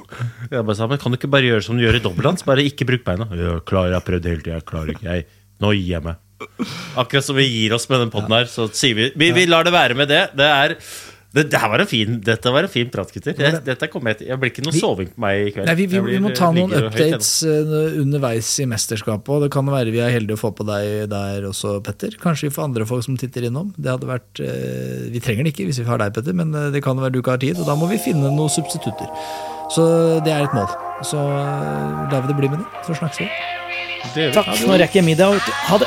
Jeg bare sa, men Kan du ikke bare gjøre som du gjør i dobbeltdans? Bare ikke bruk beina. Jeg, klarer, jeg har prøvd hele tida. Jeg klarer ikke. Jeg, nå gir jeg meg. Akkurat som vi gir oss med den poden her, så sier vi, vi Vi lar det være med det. Det er Det, det her var en fin, dette var en fin prat, gutter. Jeg, dette kommer jeg, til- jeg blir ikke noe Vi- soving på meg i kveld. Nei, vi, vi, blir- vi må ta noen updates eh, underveis i mesterskapet. Og det kan være vi er heldige å få på deg der også, Petter. Kanskje vi får andre folk som titter innom. Det hadde vært, eh, Vi trenger det ikke hvis vi har deg, Petter, men eh, det kan være du ikke har tid. Og da må vi finne noen substitutter. Så det er et mål. Så lar vi det bli med det. Så snakkes vi. Takk, nå rekker jeg middag. Ha det.